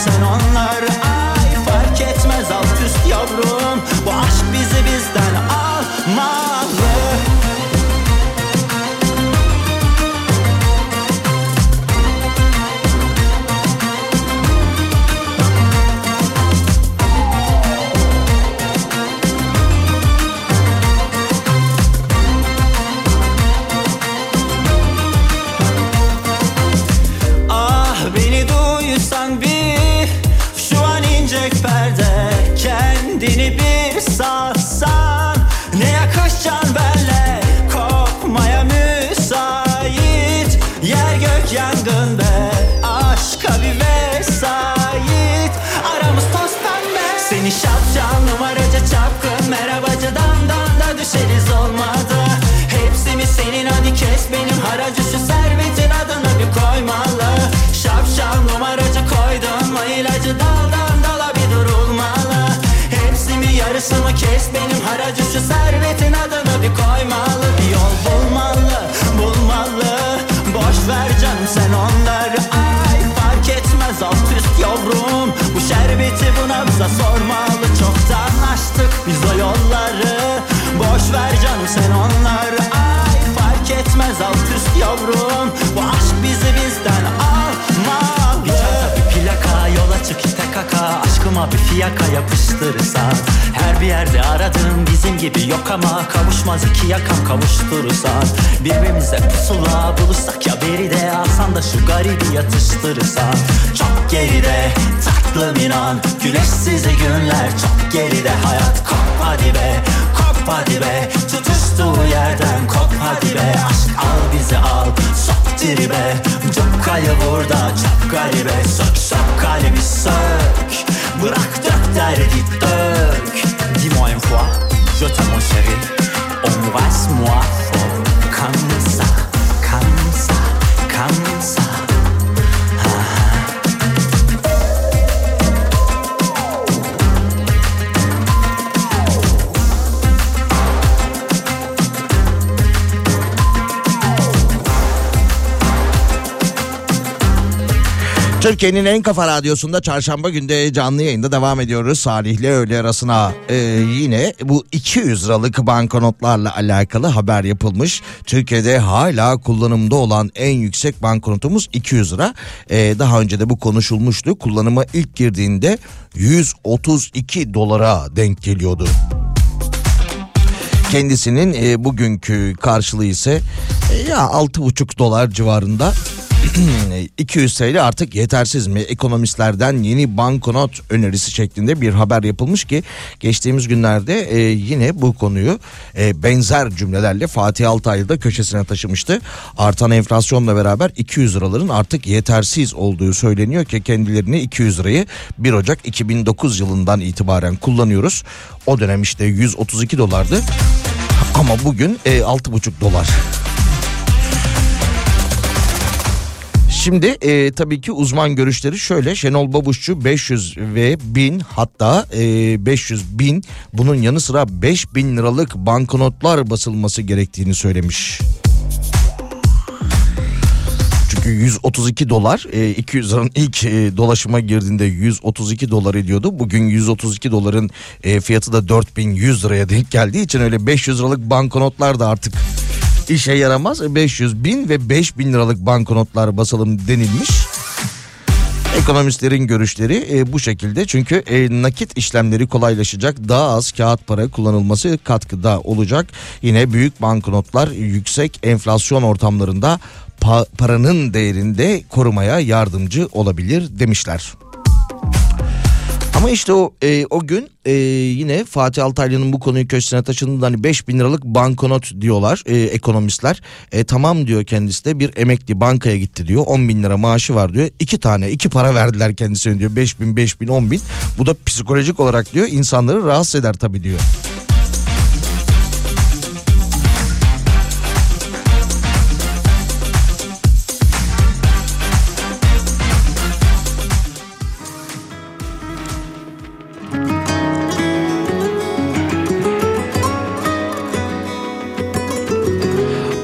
Speaker 11: ver sormalı Çoktan açtık biz o yolları. Boş ver canım sen onları Ay fark etmez alt üst yavrum. Bu aşk bizi bizden almalı. Bir çanta bir plaka yola çık ite kaka. Aşkıma bir fiyaka yapıştırırsan Her bir yerde aradığım bizim gibi yok ama. Kavuşmaz iki yakam kavuşturursan Birbirimize pusula bulursak ya beride Alsan da şu garibi yatıştırırsan Çok geride tatlım inan. Güneşsiz günler çok geride Hayat. Kop hadi be kop hadi be. Tutuştuğu yerden kop hadi be. Aşk al bizi al sok tribe. Çok kayı burada çok garibe. Sök sök kalbi sök. Bırak dök derdi dök. Dis-moi une fois Je t'aime mon chéri. Embrasse-moi fort. Comme
Speaker 2: Türkiye'nin en kafa radyosunda çarşamba günde canlı yayında devam ediyoruz. Salih'le öğle arasına Ee, yine bu 200 liralık banknotlarla alakalı haber yapılmış. Türkiye'de hala kullanımda olan en yüksek banknotumuz 200 lira. Ee, daha önce de bu konuşulmuştu. Kullanıma ilk girdiğinde 132 dolara denk geliyordu. Kendisinin e, bugünkü karşılığı ise e, ya 6,5 dolar civarında 200 TL artık yetersiz mi? Ekonomistlerden yeni banknot önerisi şeklinde bir haber yapılmış ki geçtiğimiz günlerde e, yine bu konuyu e, benzer cümlelerle Fatih Altaylı da köşesine taşımıştı. Artan enflasyonla beraber 200 liraların artık yetersiz olduğu söyleniyor ki kendilerini 200 lirayı 1 Ocak 2009 yılından itibaren kullanıyoruz. O dönem işte 132 dolardı ama bugün e, 6,5 dolar. Şimdi e, tabii ki uzman görüşleri şöyle Şenol Babuşçu 500 ve 1000 hatta e, 500 bin bunun yanı sıra 5000 liralık banknotlar basılması gerektiğini söylemiş. Çünkü 132 dolar e, 200 liranın ilk e, dolaşıma girdiğinde 132 dolar ediyordu. Bugün 132 doların e, fiyatı da 4100 liraya denk geldiği için öyle 500 liralık banknotlar da artık işe yaramaz. 500 bin ve 5000 liralık banknotlar basalım denilmiş. Ekonomistlerin görüşleri e, bu şekilde çünkü e, nakit işlemleri kolaylaşacak daha az kağıt para kullanılması katkıda olacak. Yine büyük banknotlar yüksek enflasyon ortamlarında pa- paranın değerinde korumaya yardımcı olabilir demişler. Ama işte o e, o gün e, yine Fatih Altaylı'nın bu konuyu köşesine taşındığında hani 5 bin liralık banknot diyorlar e, ekonomistler. E, tamam diyor kendisi de bir emekli bankaya gitti diyor 10 bin lira maaşı var diyor. iki tane iki para verdiler kendisine diyor 5 bin 5 bin 10 bin. Bu da psikolojik olarak diyor insanları rahatsız eder tabii diyor.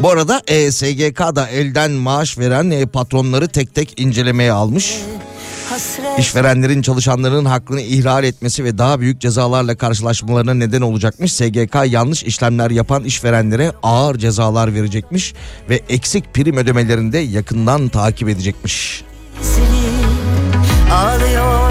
Speaker 2: Bu arada e, SGK'da elden maaş veren e, patronları tek tek incelemeye almış. İşverenlerin çalışanların hakkını ihlal etmesi ve daha büyük cezalarla karşılaşmalarına neden olacakmış. SGK yanlış işlemler yapan işverenlere ağır cezalar verecekmiş ve eksik prim ödemelerini de yakından takip edecekmiş.
Speaker 12: Ağlıyor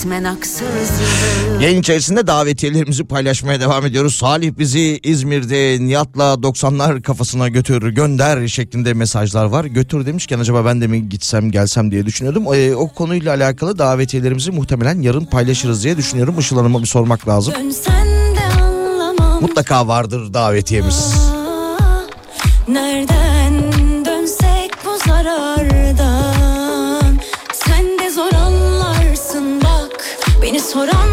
Speaker 12: resmen haksızlık.
Speaker 2: Yayın içerisinde davetiyelerimizi paylaşmaya devam ediyoruz. Salih bizi İzmir'de Nihat'la 90'lar kafasına götür gönder şeklinde mesajlar var. Götür demişken acaba ben de mi gitsem gelsem diye düşünüyordum. O, o konuyla alakalı davetiyelerimizi muhtemelen yarın paylaşırız diye düşünüyorum. Işıl Hanım'a bir sormak lazım. Mutlaka vardır davetiyemiz.
Speaker 7: Nereden? soran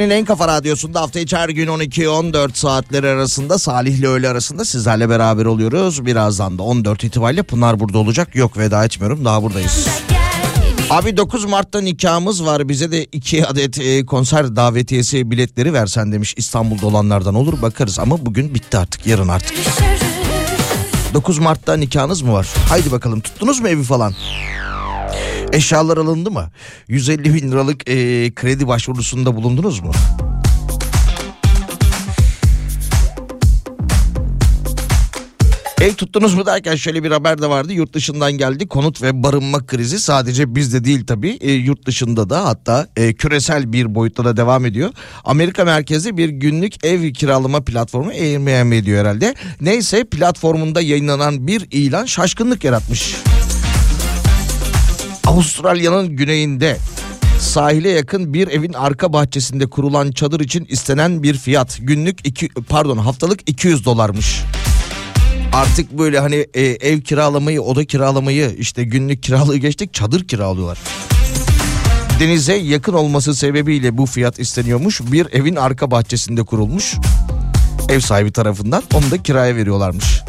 Speaker 2: Türkiye'nin en kafa radyosunda hafta içi her gün 12-14 saatleri arasında Salih ile öğle arasında sizlerle beraber oluyoruz. Birazdan da 14 itibariyle Pınar burada olacak. Yok veda etmiyorum daha buradayız. Abi 9 Mart'ta nikahımız var bize de 2 adet e, konser davetiyesi biletleri versen demiş İstanbul'da olanlardan olur bakarız ama bugün bitti artık yarın artık. 9 Mart'ta nikahınız mı var? Haydi bakalım tuttunuz mu evi falan? Eşyalar alındı mı? 150 bin liralık e, kredi başvurusunda bulundunuz mu? Ev tuttunuz mu derken şöyle bir haber de vardı. Yurt dışından geldi. Konut ve barınma krizi sadece bizde değil tabii. E, yurt dışında da hatta e, küresel bir boyutta da devam ediyor. Amerika merkezli bir günlük ev kiralama platformu Airbnb diyor herhalde. Neyse platformunda yayınlanan bir ilan şaşkınlık yaratmış. Avustralya'nın güneyinde sahile yakın bir evin arka bahçesinde kurulan çadır için istenen bir fiyat günlük iki pardon haftalık 200 dolarmış. Artık böyle hani e, ev kiralamayı, oda kiralamayı işte günlük kiralığı geçtik çadır kiralıyorlar. Denize yakın olması sebebiyle bu fiyat isteniyormuş. Bir evin arka bahçesinde kurulmuş. Ev sahibi tarafından onu da kiraya veriyorlarmış.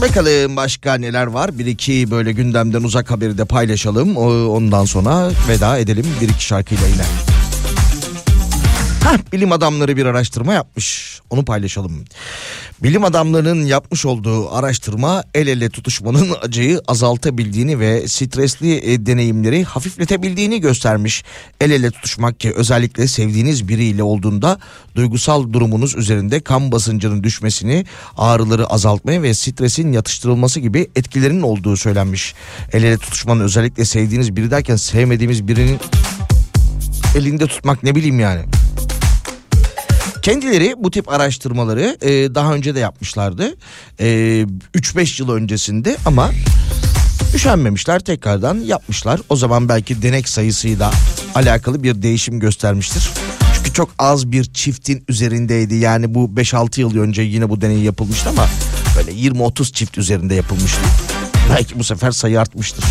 Speaker 2: Bakalım başka neler var. Bir iki böyle gündemden uzak haberi de paylaşalım. Ondan sonra veda edelim bir iki şarkıyla yine. Hah, bilim adamları bir araştırma yapmış. Onu paylaşalım. Bilim adamlarının yapmış olduğu araştırma el ele tutuşmanın acıyı azaltabildiğini ve stresli e, deneyimleri hafifletebildiğini göstermiş. El ele tutuşmak ki özellikle sevdiğiniz biriyle olduğunda duygusal durumunuz üzerinde kan basıncının düşmesini, ağrıları azaltmaya ve stresin yatıştırılması gibi etkilerinin olduğu söylenmiş. El ele tutuşmanın özellikle sevdiğiniz biri derken sevmediğimiz birinin elinde tutmak ne bileyim yani. Kendileri bu tip araştırmaları e, daha önce de yapmışlardı. E, 3-5 yıl öncesinde ama üşenmemişler tekrardan yapmışlar. O zaman belki denek sayısıyla alakalı bir değişim göstermiştir. Çünkü çok az bir çiftin üzerindeydi. Yani bu 5-6 yıl önce yine bu deney yapılmıştı ama böyle 20-30 çift üzerinde yapılmıştı. Belki bu sefer sayı artmıştır.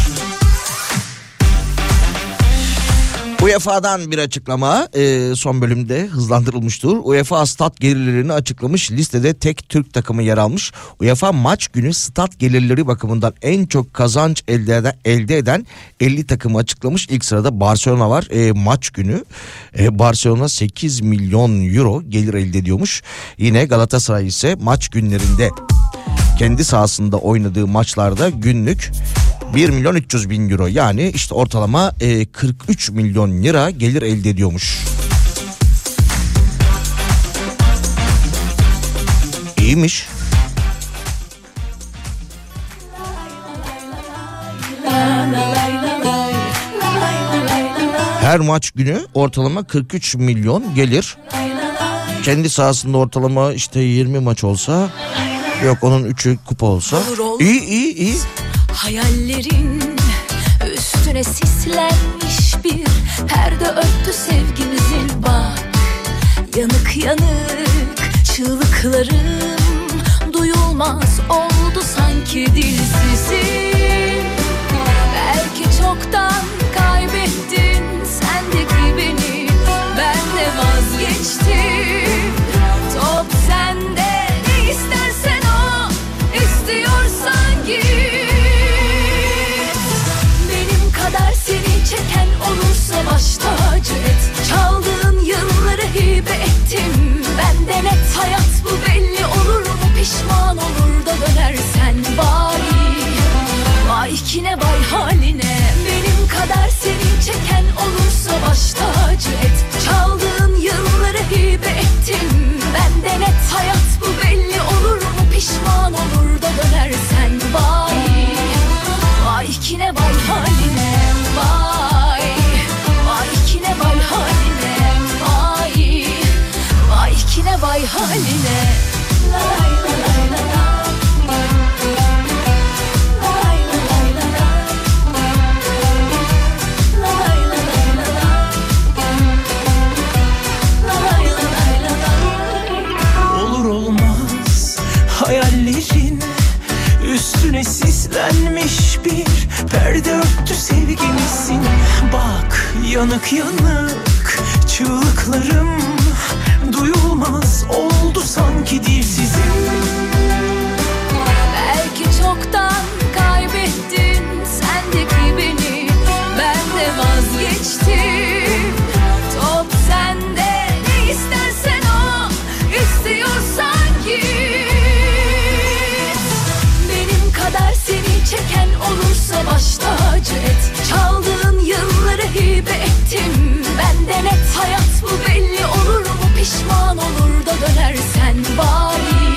Speaker 2: UEFA'dan bir açıklama e, son bölümde hızlandırılmıştır. UEFA stat gelirlerini açıklamış. Listede tek Türk takımı yer almış. UEFA maç günü stat gelirleri bakımından en çok kazanç elde eden, elde eden 50 takımı açıklamış. İlk sırada Barcelona var. E, maç günü e, Barcelona 8 milyon euro gelir elde ediyormuş. Yine Galatasaray ise maç günlerinde kendi sahasında oynadığı maçlarda günlük 1 milyon 300 bin euro yani işte ortalama e, 43 milyon lira gelir elde ediyormuş. İyiymiş. Her maç günü ortalama 43 milyon gelir. Kendi sahasında ortalama işte 20 maç olsa yok onun 3'ü kupa olsa. İyi iyi iyi.
Speaker 7: Hayallerin üstüne sislenmiş bir perde örttü sevgimizin bak. Yanık yanık çığlıklarım duyulmaz oldu sanki dilsizim Belki çoktan olursa baş tacı et. Çaldığın yılları hibe ettim. Ben de net hayat bu belli olur mu? Pişman olur da dönersen bari. Vay kine vay haline. Benim kadar seni çeken olursa baş tacı et. Çaldığın yılları hibe ettim. Ben de net hayat bu belli olur mu? Pişman olur da dönersen vay Vay kine vay haline. Vay haline vay Vay kine vay haline Lay lay lay.
Speaker 3: Olur olmaz hayallerin Perde örttü sevgilisin Bak yanık yanık Çığlıklarım Duyulmaz oldu sanki dilsizim
Speaker 13: hibe ettim. Ben de net hayat bu belli olur mu? Pişman olur da dönersen bari.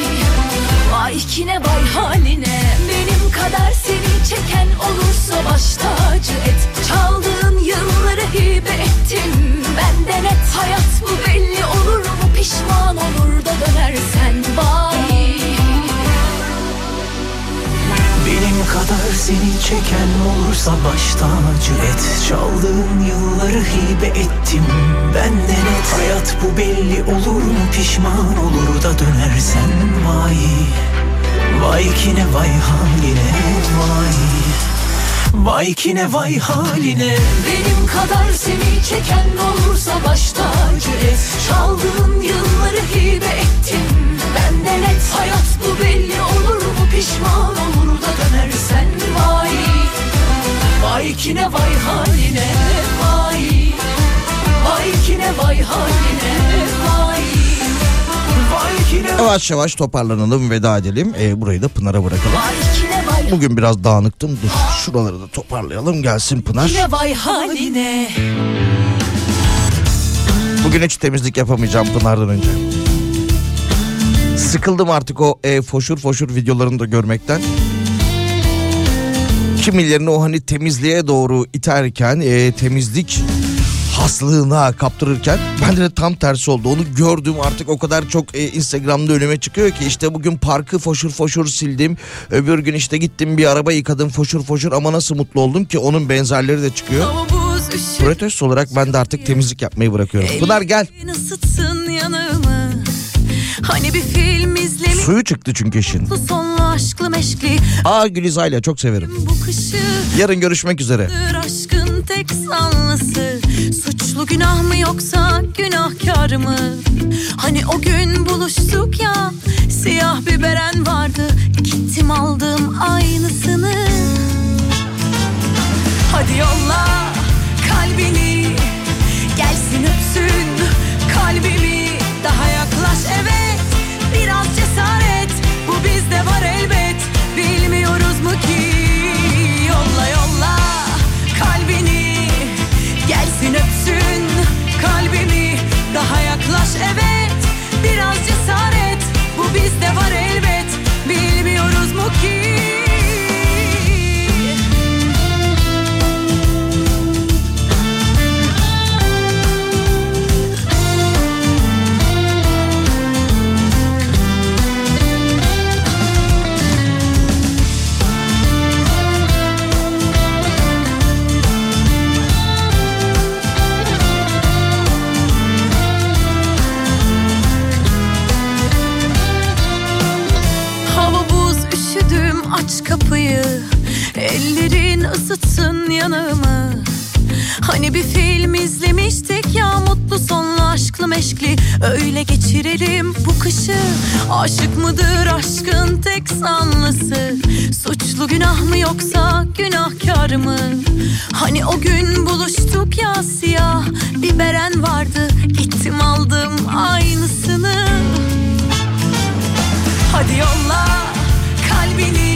Speaker 13: Vay kine vay haline. Benim kadar seni çeken olursa baş tacı et. Çaldığın yılları hibe ettim. Ben de net hayat bu belli olur mu? Pişman olur da dönersen bari
Speaker 3: Benim kadar seni çeken olursa baş tacı et. Çaldığın yılları hibe ettim Ben de net. Hayat bu belli olur mu? Pişman olur da dönersen. Vay Vay kine vay haline vay. Vay kine vay haline.
Speaker 13: Benim kadar seni çeken olursa baş tacı et. Çaldığın yılları hibe ettim Ben de net hayat bu belli olur mu pişman olur da dönersen vay Vay kine vay haline vay Vay kine vay haline vay
Speaker 2: Yavaş yavaş toparlanalım veda edelim. Ee, burayı da Pınar'a bırakalım. Bugün biraz dağınıktım. Dur şuraları da toparlayalım gelsin Pınar. Bugün hiç temizlik yapamayacağım Pınar'dan önce. Sıkıldım artık o e, foşur foşur videolarını da görmekten. Kimilerini o hani temizliğe doğru iterken e, temizlik haslığına kaptırırken bende de tam tersi oldu. Onu gördüm artık o kadar çok e, Instagram'da önüme çıkıyor ki işte bugün parkı foşur foşur sildim. Öbür gün işte gittim bir araba yıkadım foşur foşur ama nasıl mutlu oldum ki onun benzerleri de çıkıyor. Protesto olarak ben de artık temizlik yapmayı bırakıyorum. Pınar gel.
Speaker 7: yanımı Hani bir film izlemiş?
Speaker 2: Suyu çıktı çünkü işin.
Speaker 7: Sonlu aşklı meşkli.
Speaker 2: Aa Gülizay'la çok severim.
Speaker 7: Bu kışı
Speaker 2: Yarın görüşmek üzere.
Speaker 7: aşkın tek sanlısı Suçlu günah mı yoksa günahkar mı? Hani o gün buluştuk ya Siyah bir beren vardı. Gittim aldım aynısını. Hadi yolla kalbini Gelsin öpsün öpsün kalbimi Daha yaklaş evet kapıyı Ellerin ısıtsın yanımı Hani bir film izlemiştik ya mutlu sonlu aşklı meşkli. Öyle geçirelim bu kışı. Aşık mıdır aşkın tek sanlısı Suçlu günah mı yoksa günahkar mı? Hani o gün buluştuk ya siyah bir beren vardı. Gittim aldım aynısını. Hadi yolla kalbini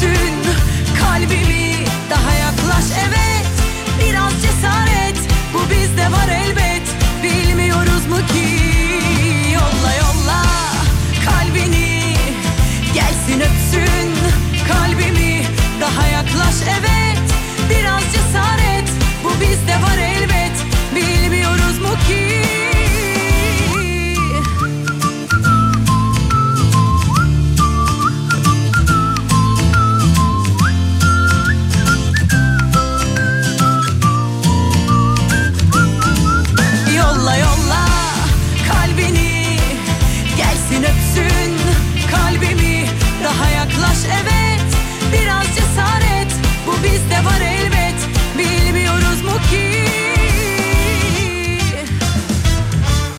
Speaker 7: Büyüsün kalbimi daha yaklaş. Evet Biraz cesaret. Bu bizde var elbet. Bilmiyoruz mu ki? Yolla yolla. Kalbini Gelsin öpsün. Kalbimi daha yaklaş. Evet Biraz